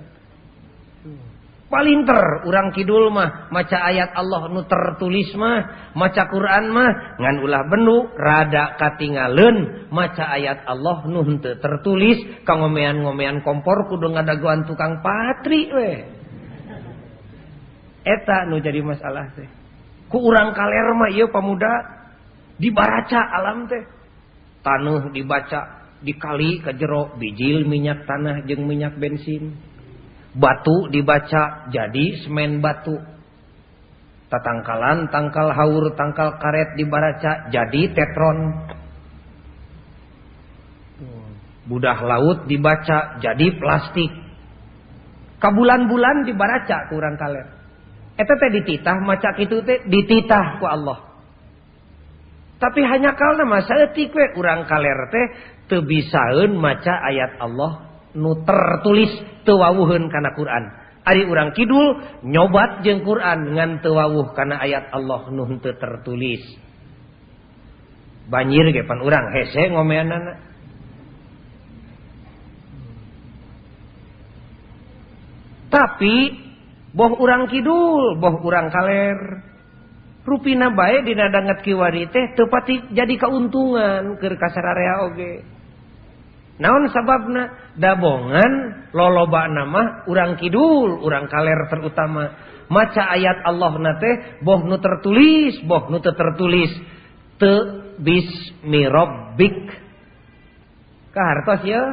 hmm. palinter urang Kidul mah maca ayat Allah nu tertulis mah maca Quran mah ngan ulah benu rada katingalen maca ayat Allah nu henteu tertulis kangomean-ngomean kompor kudu ngadaguan tukang patri we eta nu jadi masalah teh. Ku urang kaler mah ieu pamuda dibaraca alam teh. Tanuh dibaca dikali ke jero bijil minyak tanah jeung minyak bensin. Batu dibaca jadi semen batu. Tatangkalan tangkal haur tangkal karet dibaraca jadi tetron. Budah laut dibaca jadi plastik. Kabulan-bulan dibaraca kurang kalet eta teh dititah maca itu teh dititah ku Allah. Tapi hanya kalna masa etik we? Urang kaler teh tebisaun maca ayat Allah nu tertulis tewawuhun karena Quran. Ari urang Kidul nyobat jeng Quran ngan tewawuh karena ayat Allah nu teu tertulis. Banjir ge pan urang hese ngomeanana. Tapi boh urang Kidul boh urang kaler. Rupina baik dina danget kiwari teh tepati jadi keuntungan ke kasararea oge. Naon sababna? Dabongan loloba nama urang kidul urang kaler terutama. Maca ayat Allah nate boh nu tertulis boh nu tertulis. Te bismi rabbik. Kahartos ya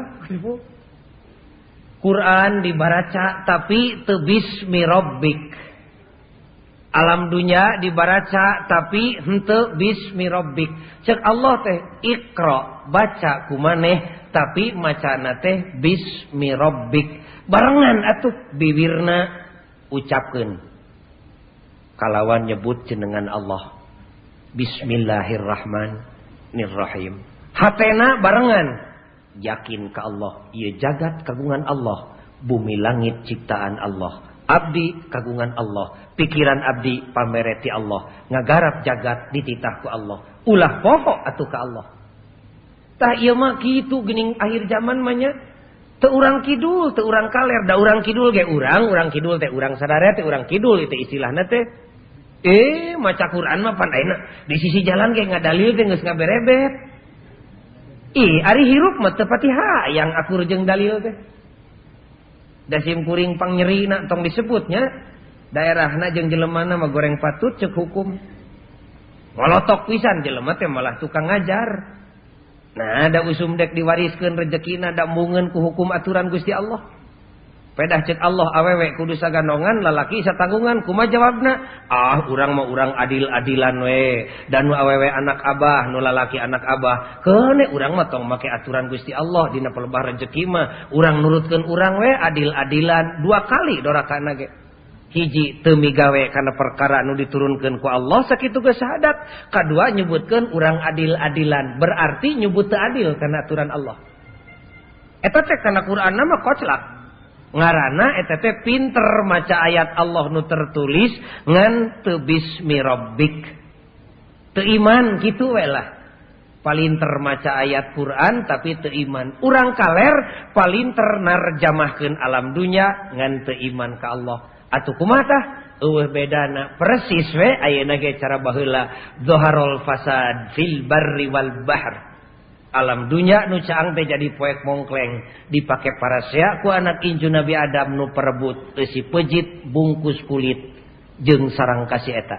Quran dibaca tapi te bismi rabbik alam dunia dibaraca tapi hente bismi rabbik. Cek Allah teh ikra baca kumaneh tapi macana teh bismi rabbik. Barengan atuh bibirna ucapkeun. Kalawan nyebut jenengan Allah. Bismillahirrahmanirrahim. Hatena barengan. Yakin ke Allah. Ieu jagat kagungan Allah. Bumi langit ciptaan Allah Abdi kagungan Allah. Pikiran abdi pamereti Allah. Ngagarap jagat dititah ku Allah. Ulah pokok atuh ke Allah. Tah iya mah gitu gening akhir zaman mahnya. Teu urang kidul, teu urang kaler, da urang kidul ge urang, urang kidul teh urang sadare teh urang kidul itu istilahna teh. Eh, maca Quran mah pandaina. Di sisi jalan ge ngadalil teh geus ngaberebet. Ih, ari hirup mah teu patiha yang akur jeung dalil teh. dasim kuring pangnyerina tong disebutnya daerah jeung jelemana mah goreng patut cek hukum. Ngolotok pisan jelema teh malah tukang ngajar. Nah ada usum dek diwariskan rejekina ada mungen ku hukum aturan Gusti Allah. pedah cet Allah awewe kudusa ganongan lalaki satanggungan kuma jawabna. Ah urang mau urang adil-adilan we. Dan nu awewe anak Abah nu lalaki anak Abah. Kene urang mah tong make aturan Gusti Allah dina pelebah rezeki mah. Urang nurutkeun urang we adil-adilan. Dua kali dorakana ge hiji temi gawe karena perkara nu diturunkan ku Allah sakitu ge syahadat. Kedua nyebutkan urang adil-adilan berarti nyebut adil karena aturan Allah. Eta teh karena Quran nama koclak. ngarana ETP pinter maca ayat Allah nu tertulis ngan tebismirobik keiman gitu welah. Paling termaca ayat Quran tapi teiman urang kaler paling ternarjamahkan alam dunya ngan teiman ke Allah. Atau kumata Uh, bedana persis we ayeuna ge cara baheula. Zaharul fasad fil barri wal bahr. alam dunya nucaang teh jadi poek mongkleng. Dipakai para seaku anak Inju Nabi Adam nu perebut isi pejit bungkus kulit jeng sarang kasih eta.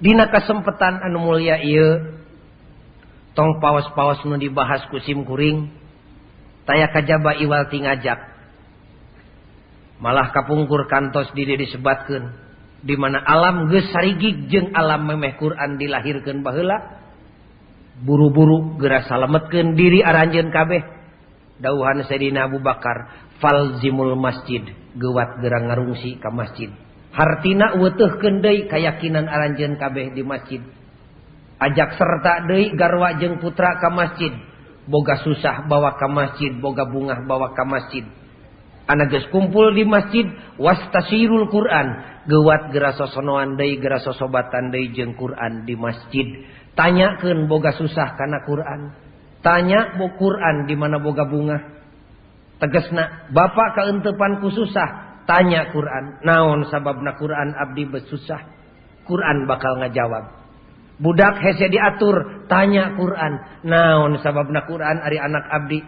Dina kesempatan anu mulia iya tong pawas-pawas nu dibahas kusim kuring taya kajaba iwal tingajak. Malah kapungkur kantos diri disebatkan di mana alam gesarigi jeung alam memeh Quran dilahirkan bahula buru-buru gera salametkeun diri aranjen kabeh. Dauhan Sayyidina Abu Bakar falzimul masjid gewat gerang ngarungsi ke masjid. Hartina weteh kendai kayakinan aranjen kabeh di masjid. Ajak serta Dei garwa jeung putra ke masjid. Boga susah bawa ke masjid boga bungah bawa ke masjid. Anak geus kumpul di masjid wastasirul Quran gewat gerasa sonoan deui gerasa sobatan deui jeung Quran di masjid. Tanyakeun boga susah kana Quran. Tanya bo Quran di mana boga bunga. Tegasna bapak kaentepan ku susah. Tanya Quran naon sababna Quran abdi besusah Quran bakal ngajawab budak hese diatur. Tanya Quran naon sababna Quran ari anak abdi?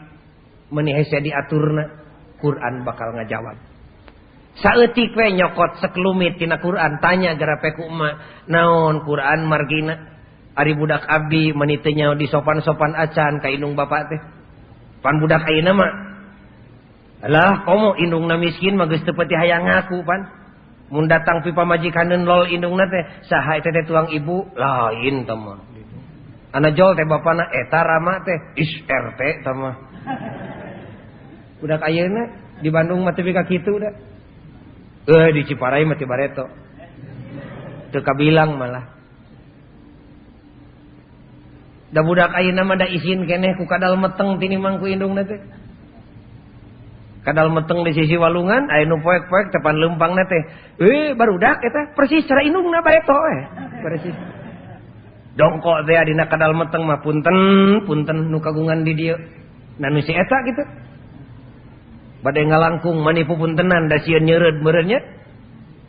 Meni hese diaturna Quran bakal ngajawab. saeutik we nyokot sekelumit tina Quran tanya garape ku emak naon Quran margina? Ari budak abdi teu di sopan-sopan acan ka indung bapak teh. Pan budak ayeuna mah alah komo indungna miskin mah geus teu peuti hayang ngaku pan. Mun datang pi pamajikaneun lol indungna teh saha eta teh tuang ibu? Lain teman ana jol teh bapana eh, eta rama teh. Is RT tamah budak ayeuna di Bandung mah tepi ka kitu da eh di Ciparai mati Bareto. Teka bilang malah. Da budak ayeuna mah da izin keneh ku kadal meteng tini mangku indung teh kadal meteng di sisi walungan aya nu poek-poek depan lempang teh eh barudak eta persis cara indungna bareto eh. Persis. Dongkok teh dina kadal meteng mah punten punten nu kagungan di dieu. Nanu si eta gitu. Badai ngalangkung manipu puntenan da sieun nyeureud meureunnya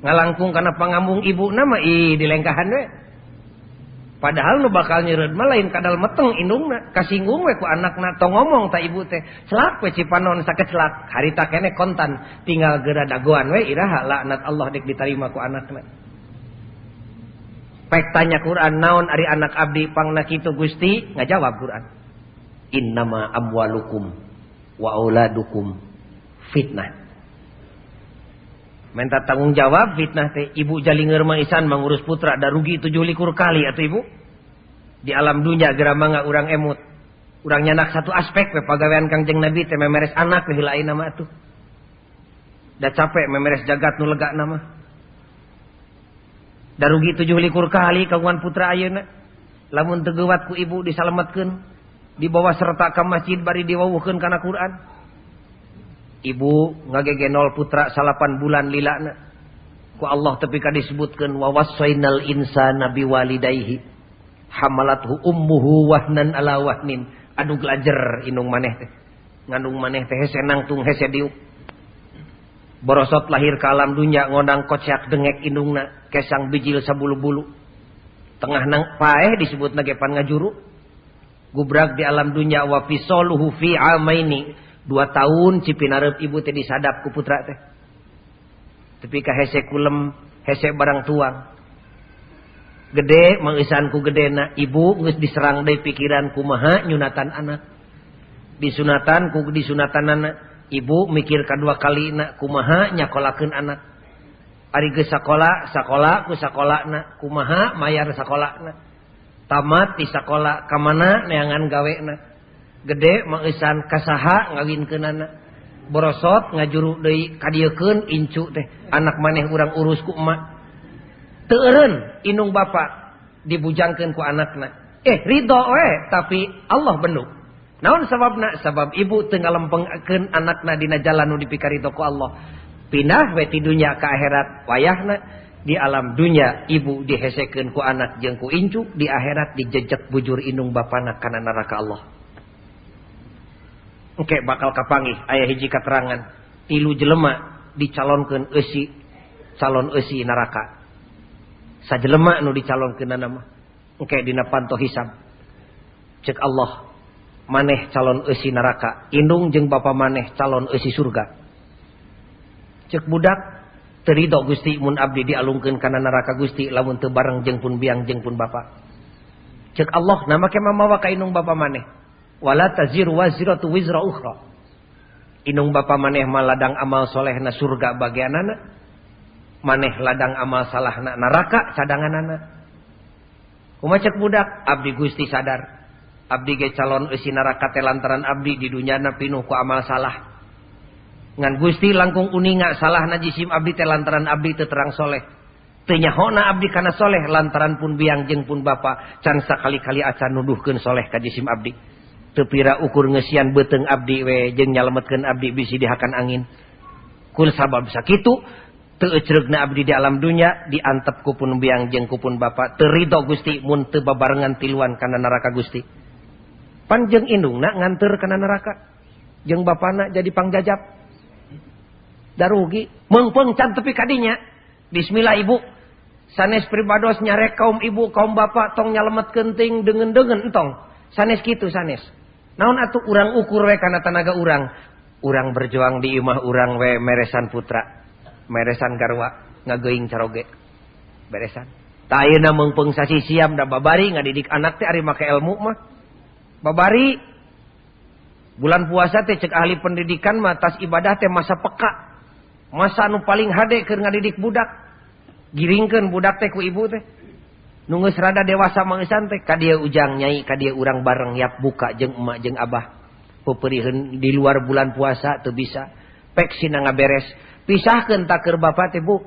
ngalangkung kana pangambung ibu nama i di lengkahan we. Padahal nu bakal nyeureud mah kadal meteng indungna kasinggung we ku anakna tong ngomong ta ibu teh. Celak we cipanon sakecelak harita kene kontan tinggal geura dagoan we iraha laknat Allah dek ditarima ku anakna Pek tanya Quran naon ari anak abdi pangna kitu Gusti? Ngajawab Quran. Innama amwalukum wa auladukum fitnah. Minta tanggung jawab fitnah teh. Ibu jalinger isan mengurus putra da rugi tujuh likur kali atau ibu. Di alam dunia gerama nggak urang emut. Urang nyanak satu aspek we pagawean kangjeng nabi teh memeres anak we hilain nama tuh da capek memeres jagat nu lega nama. Da rugi tujuh likur kali kagungan putra ayeuna. Lamun tegewat ku ibu disalametkeun dibawa serta ke masjid bari diwawuhkeun kana Quran. ibu ngagegenol putra salapan bulan lilana. Ku Allah tepika disebutkan wa wasainal insana biwalidayhi hamalathu ummuhu wahnan ala wahnin. Aduh glajer inung maneh teh. Ngandung maneh teh hese nangtung hese diuk. Borosot lahir ke alam dunya ngondang kocak dengek indungna kesang bijil sabulu-bulu. Tengah nang paeh disebut nagepan ngajuru. Gubrak di alam dunya wa fisoluhu fi amaini. dua tahun Cipinarep ibu teh disadap ku putra teh. Tapi ka hese kulem hese barang tuang. Gede mengisanku gedena ibu nges diserang dari pikiran kumaha nyunatan anak. Disunatan ku disunatan anak ibu mikir kedua kali nak kumaha nyakolakeun anak. Ari geus sakola sakola ku sakolana kumaha mayar sakolana tamat di sakola ka mana neangan gawena gede mengisan kasaha ngawin ke nana borosot ngajuru dari kadiakan incu teh. Anak maneh urang urus ku emak. Teeren inung bapak dibujangkan ku anakna. Eh ridho we tapi Allah benuk. Naon sababna? Sabab ibu tengah lempengkan anakna dina jalan nu dipikari ku Allah. Pindah we ti dunya ke akhirat wayahna. Di alam dunya ibu dihesekeun ku anak jeung ku incu. Di akhirat dijejek bujur inung bapana kana neraka Allah. Oke bakal kapangih ayah hiji katerangan. Tilu jelema dicalonkeun eusi calon eusi neraka. Sajelema nu dicalonkeunana nama. Oke dina panto hisab. Cek Allah maneh calon esi neraka. Indung jeng bapa maneh calon esi surga. Cek budak terido gusti mun abdi dialungkeun kana neraka gusti lamun teu bareng jeung pun biang jeung pun bapa. Cek Allah nama mamawa ka indung bapa maneh. wala taziru waziratu wizra ukhra. Inung bapa maneh maladang amal solehna surga bagianana. Maneh ladang amal salahna neraka cadanganana kumaha cek budak, abdi gusti sadar. Abdi ge calon eusi neraka telantaran abdi di dunyana pinuh ku amal salah. Ngan gusti langkung uninga salah na jisim abdi telantaran abdi teu terang soleh. Tenyahona abdi kana soleh lantaran pun biang jeung pun bapa. can sakali-kali acan nuduhkeun soleh kajisim abdi. tepira ukur ngesian beteng Abdi we jeng nyalamatkan Abdi bisi dihakan angin. Kul sabab sakitu tecerna Abdi di alam dunya diantap kupun biang jeng kupun bapak terido Gusti mun teu babarengan tiluan kana neraka Gusti. Panjeng indungna nganter kana neraka. Jeng bapana jadi pangjajab darugi. Mengpeng cantepi kadinya. Bismillah ibu. Sanes pribados nyarek kaum ibu kaum bapak tong nyalamet kenting dengan-dengan entong. Sanes gitu sanes. naon atuh urang ukur we karena tanaga urang? Urang berjuang di imah urang we meresan putra meresan garwa ngageing caroge. Beresan. Tayena mengpeng sasi siam da babari ngadidik anak teh ari make ilmu mah. Babari bulan puasa teh cek ahli pendidikan mah tas ibadah teh masa peka. Masa nu paling hade keur ngadidik budak. Giringkeun budak teh ku ibu teh. nunggus rada dewasa mangisan teh ka dia ujang nyai ka dia urang bareng yap buka jeung emak jeung abah. Peperiheun di luar bulan puasa teu bisa. Peksina ngaberes. Pisahkeun ta keur bapak teh bu.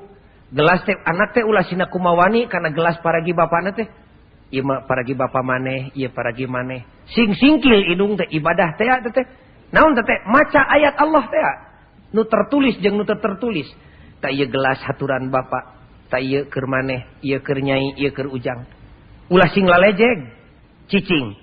Gelas teh anak teh ulah sina kumawani karena gelas paragi bapana teh. Ima paragi bapa maneh iya paragi maneh. Sing singkil hidung teh ibadah teh teh naon teh maca ayat Allah teh nu tertulis jeung nu tertulis. Tak iya gelas haturan bapak taykir maneh ieu keur nyai iakirnyai keur ujang. Ulah sing lalejeg cicing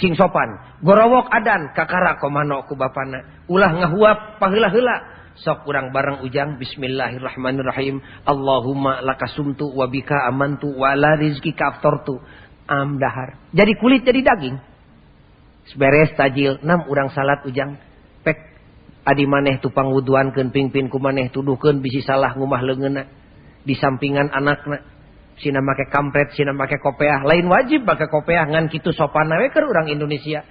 sing sopan. Gorowok adan kakara komano ku bapana. Ulah ngahuap paheula-heula sok kurang bareng ujang bismillahirrahmanirrahim. Allahumma lakasumtu wabika amantu wala rizki kaftortu amdahar jadi kulit jadi daging. Beres tajil enam urang salat ujang. Pek adi maneh tupang wuduan ken pingpin ku maneh tuduhkan bisi salah ngumah lengena. di sampingan anakna. Sina make kampret Sina make kopeah. Lain wajib pakai kopeah ngan kitu sopan keur urang Indonesia.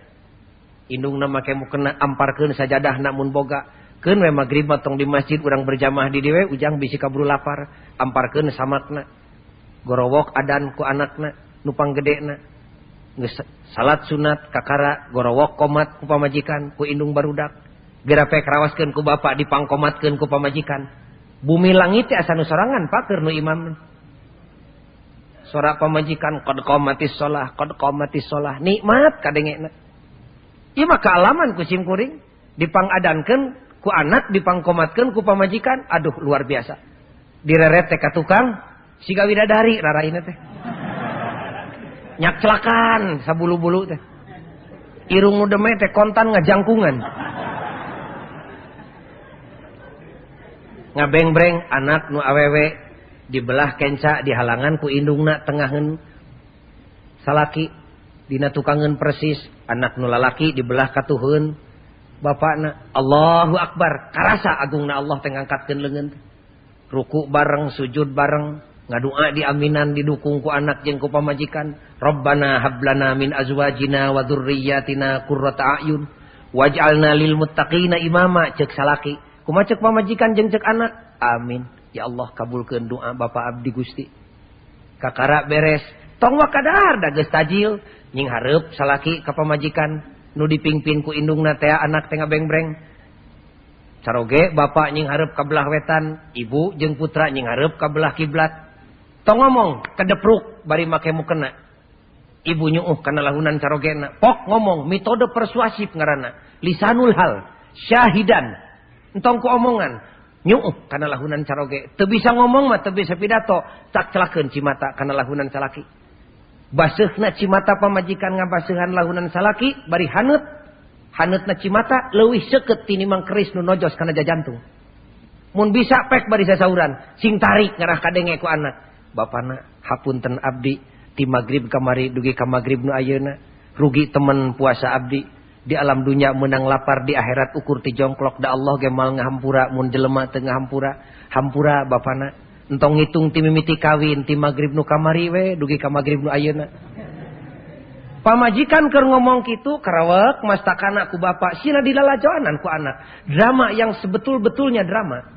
Indungna make mukena amparkeun sajadahna sajadah namun boga. Ken we magrib tong di masjid urang berjamaah di dewe ujang bisi kabru lapar. Amparkeun samatna gorowok adan ku anakna nupang panggedena geus salat sunat kakara gorowok komat ku pamajikan ku indung barudak. Gerape rawaskan ku bapak dipangkomatkeun ku pamajikan. bumi langit asa nu sorangan pakir nu imam. Sora pamajikan qad qamatis shalah qad qamatis shalah. Nikmat kadengena ieu mah kaalaman ku simkuring dipangadankeun ku anak dipangkomatkeun ku pamajikan. Aduh luar biasa. Direret teh ka tukang siga widadari raraina teh. Nyak celakan sabulu-bulu teh. Irung nu deme teh kontan ngajangkungan. ngabengbreng anak nu awewe dibelah kenca dihalangan ku indungna tengahen. Salaki dina tukangen persis anak nu lalaki dibelah katuhun bapakna Allahu Akbar. Karasa agungna Allah tengangkatkan leungeun ruku bareng sujud bareng ngadua di aminan didukungku anak jengku pamajikan. Robbana hablana min azwajina wa dzurriyyatina qurrata a'yun. Waj'alna lil muttaqina imama. Cek salaki kumaha cek pamajikan jeng cek anak. Amin. Ya Allah kabulkeun doa Bapak Abdi Gusti. Kakara beres. Tong kadar dages tajil. Nying harap salaki ke pamajikan. Nu dipingpin ku indung teh anak tengah beng-breng caroge bapak nying harap kabelah wetan. Ibu jeng putra nying harap kabelah kiblat. Tong ngomong kedepruk bari make mu kena. Ibu nyuuh kana lahunan carogena pok ngomong metode persuasif ngarana. Lisanul hal syahidan. entongku omongan nyuuh kana lahunan caroge. Teu bisa ngomong mah teu bisa pidato. Tak celakeun cimata kana lahunan salaki. Basehna cimata pamajikan ngabaseuhan lahunan salaki bari hanut. Haneutna cimata leuwih seukeut tinimbang keris nu nojos kana jajantung. Mun bisa pek bari sasauran. Sing tarik ngarah kadenge ku anak. Bapana hapunten abdi. Ti magrib kamari dugi ka magrib nu ayeuna. Rugi temen puasa abdi. Di alam dunia menang lapar di akhirat ukur ti jongklok. Da Allah gemal ngahampura mun jelema teu ngahampura hampura bapana entong ngitung ti mimiti kawin ti magrib nu kamari we dugi ka magrib nu ayeuna. Pamajikan keur ngomong kitu karawek mastakana ku bapak. Sila dilalajoanan ku anak. Drama yang sebetul-betulnya drama.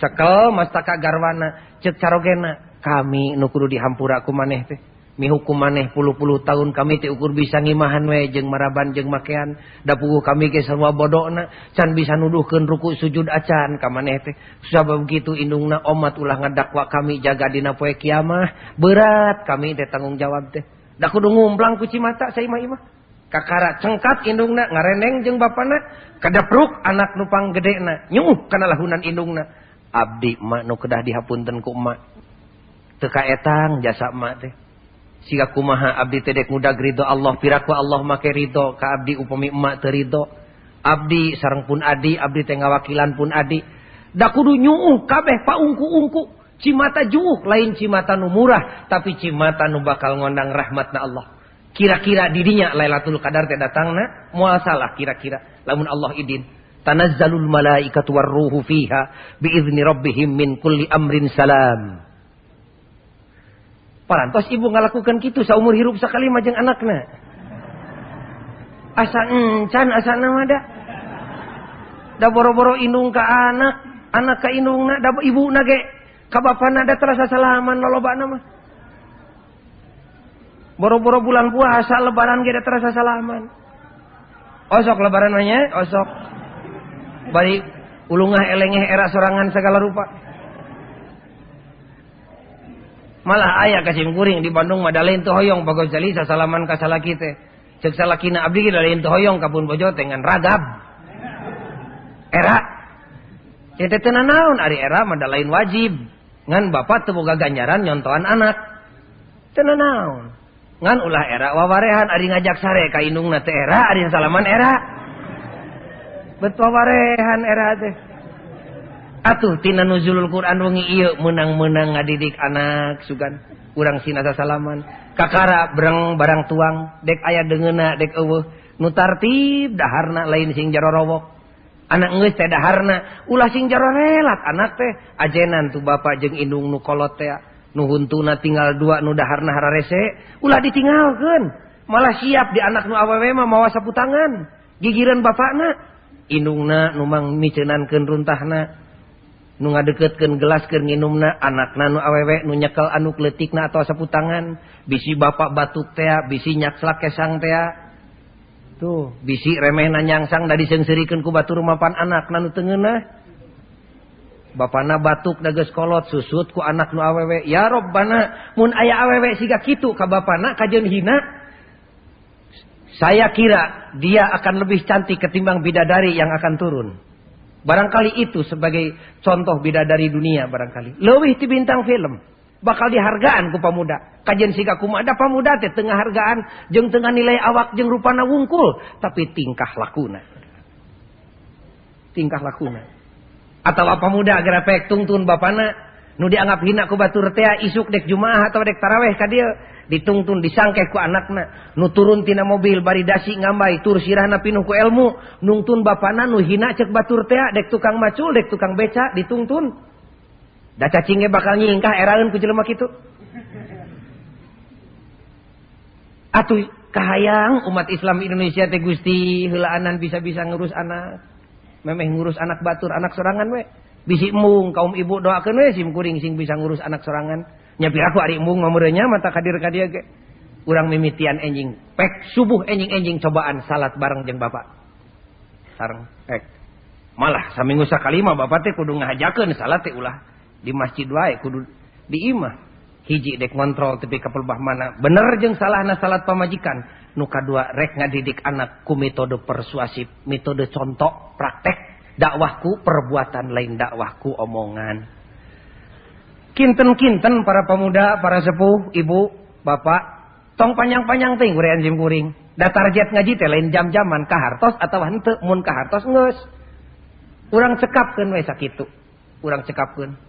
Cekel mastaka garwana. Cek carogena kami nu kudu dihampura ku maneh teh mihukum maneh puluh-puluh tahun kami diukur bisa ngimahan we jeung maraban jeung makean. Da puguh kami ge sarua bodona can bisa nuduhkeun ruku sujud acan ka maneh teh. Sabab begitu indungna omat ulah ngadakwa kami jaga dina poe kiamah berat kami teh tanggung jawab teh. Da kudu ngumplang ku cimata saya mah imah. Kakara cengkat indungna ngareneng jeung bapana kadapruk anak nupang gedena nyuh kana lahunan indungna. Abdi mak nu kedah dihapunten ku emak teu kaetang jasa emak teh. Siga kumaha abdi tedek mudag ridho Allah piraku Allah make ridho ka abdi upami emak terido abdi sarang pun adi abdi tengah wakilan pun adi. Da kudu nyuuh kabeh paungku-ungku. Cimata juuh lain cimata nu murah tapi cimata nu bakal ngondang rahmatna Allah. Kira-kira didinya Lailatul Qadar teh datangna moal salah kira-kira. Lamun Allah idin tanazzalul malaikatu warruhu fiha biizni rabbihim min kulli amrin salam parantos ibu ngalakukan gitu seumur hirup sekali majeng anaknya asa encan asa nama da. Da boro-boro indung ka anak anak ka indungna, da ibu na ge. Ka bapana da terasa salaman lolobana nama. Boro-boro bulan puasa lebaran ge da terasa salaman. Osok lebaran mah osok. Bari ulungah elengeh era sorangan segala rupa. malah ayah kacingkuring di Bandung Madalain tuh hoyong bagus jali salaman kasala kita cek salakina abdi kita lain tuh hoyong kapun bojo dengan ragab. Era. Ya tenan naon ari era Madalain wajib. Ngan bapak boga ganjaran nyontohan anak. Teu naon ngan ulah era wawarehan ari ngajak sare ka indungna teh era ari salaman era. Bet wawarehan era teh. atuhtina nuzulul Quran wengi ieu menang-menang ngadidik anak sugan. Urang sinasa salaman kakara bereng barang tuang. Dek ayah dengena dek eueuh. Nu tartib daharna lain sing jarorowok anak ngeus teh daharna. Ulah sing jaro relat anak teh. Ajenan tuh bapak jeung indung nu kolot teh. Nu huntuna tinggal dua nu daharna hararese. Ulah ditinggalkeun. Malah siap di anak nu awewe mah mawa saputangan. Gigireun gigiran bapakna. Indungna numang miceunankeun runtahna. nu ngadeketkeun gelas keur nginumna anakna nu awewe nu nyekel anu kletikna atawa atau bisi bapak batuk tea bisi nyakslak kesang tea. Tuh. Bisi remeh nanyangsang da diseungseurikeun ku batur mapan anak nu tengenah bapana batuk dages kolot susut ku anak nu awewe. Ya robbana mun aya awewe siga kitu ka bapana kajeun hina? Saya kira dia akan lebih cantik ketimbang bidadari yang akan turun. Barangkali itu sebagai contoh bidadari dunia barangkali. Lebih ti bintang film. Bakal dihargaan ku pemuda. Kajian siga ada pemuda teh tengah hargaan. Jeng tengah nilai awak jeng rupana wungkul. Tapi tingkah lakuna. Tingkah lakuna. Atau apa muda agar pek tungtun bapana. Nu dianggap hina ku batur teh isuk dek jumaah atau dek taraweh ka dia ditungtun disangkeh ku anakna. Nu turun tina mobil bari dasi ngambai tur sirahna pinuh ku elmu. Nungtun bapana nu hina cek batur tea dek tukang macul dek tukang beca ditungtun. Da cacinge bakal nyingkah eraun ku jelemak itu atuh kahayang umat Islam Indonesia teh Gusti heulaanan bisa-bisa ngurus anak. Memeh ngurus anak batur anak sorangan we. Bisi mung kaum ibu doakeun we sim kuring sing bisa ngurus anak sorangan. nyapi aku embung memurnya mata hadir ka dia ge. Urang mimitian enjing pek subuh enjing-enjing cobaan salat bareng jeng bapak. Sareng pek. Malah saminggu sakali mah bapak teh kudu ngahajakeun salat teh ulah. Di masjid wae kudu di imah. Hiji dek kontrol tapi kapelbah mana. Bener jeng salahna salat pamajikan. Nu kadua rek ngadidik anak ku metode persuasif metode contoh praktek dakwahku perbuatan lain dakwahku omongan. kinten-kinten para pemuda para sepuh ibu bapak. Tong panjang-panjang ting kurian jim kuring. Da target ngaji teh lain jam-jaman ka hartos atau henteu mun ka hartos geus urang cekapkeun we sakitu. Urang cekapkeun.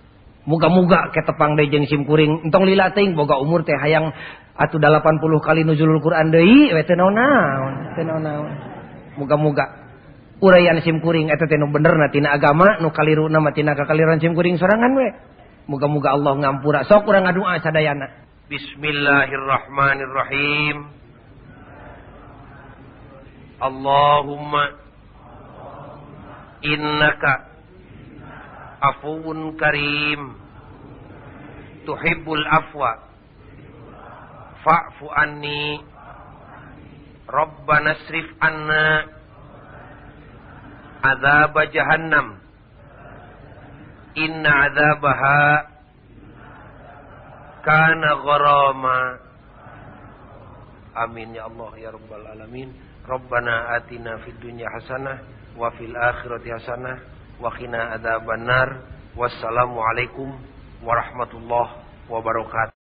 Muga-muga ketepang deui jeung sim kuring. Entong lila ting boga umur teh hayang atuh 80 kali nuzulul Quran deui we teu naon-naon teu naon-naon. Muga-muga. Urayan sim kuring eta teh nu benerna tina agama nu kaliruna mah tina kakaliran sim kuring sorangan we. Moga-moga Allah ngampura. Sok kurang ngadua sadayana. Bismillahirrahmanirrahim. Allahumma innaka afuun karim tuhibbul afwa fa'fu anni rabbana srif anna azab jahannam inna adzabaha kana gharama. Amin ya Allah ya rabbal alamin. Rabbana atina fid dunya hasanah wa fil akhirati hasanah wa qina adzabannar. Wassalamu alaikum warahmatullahi wabarakatuh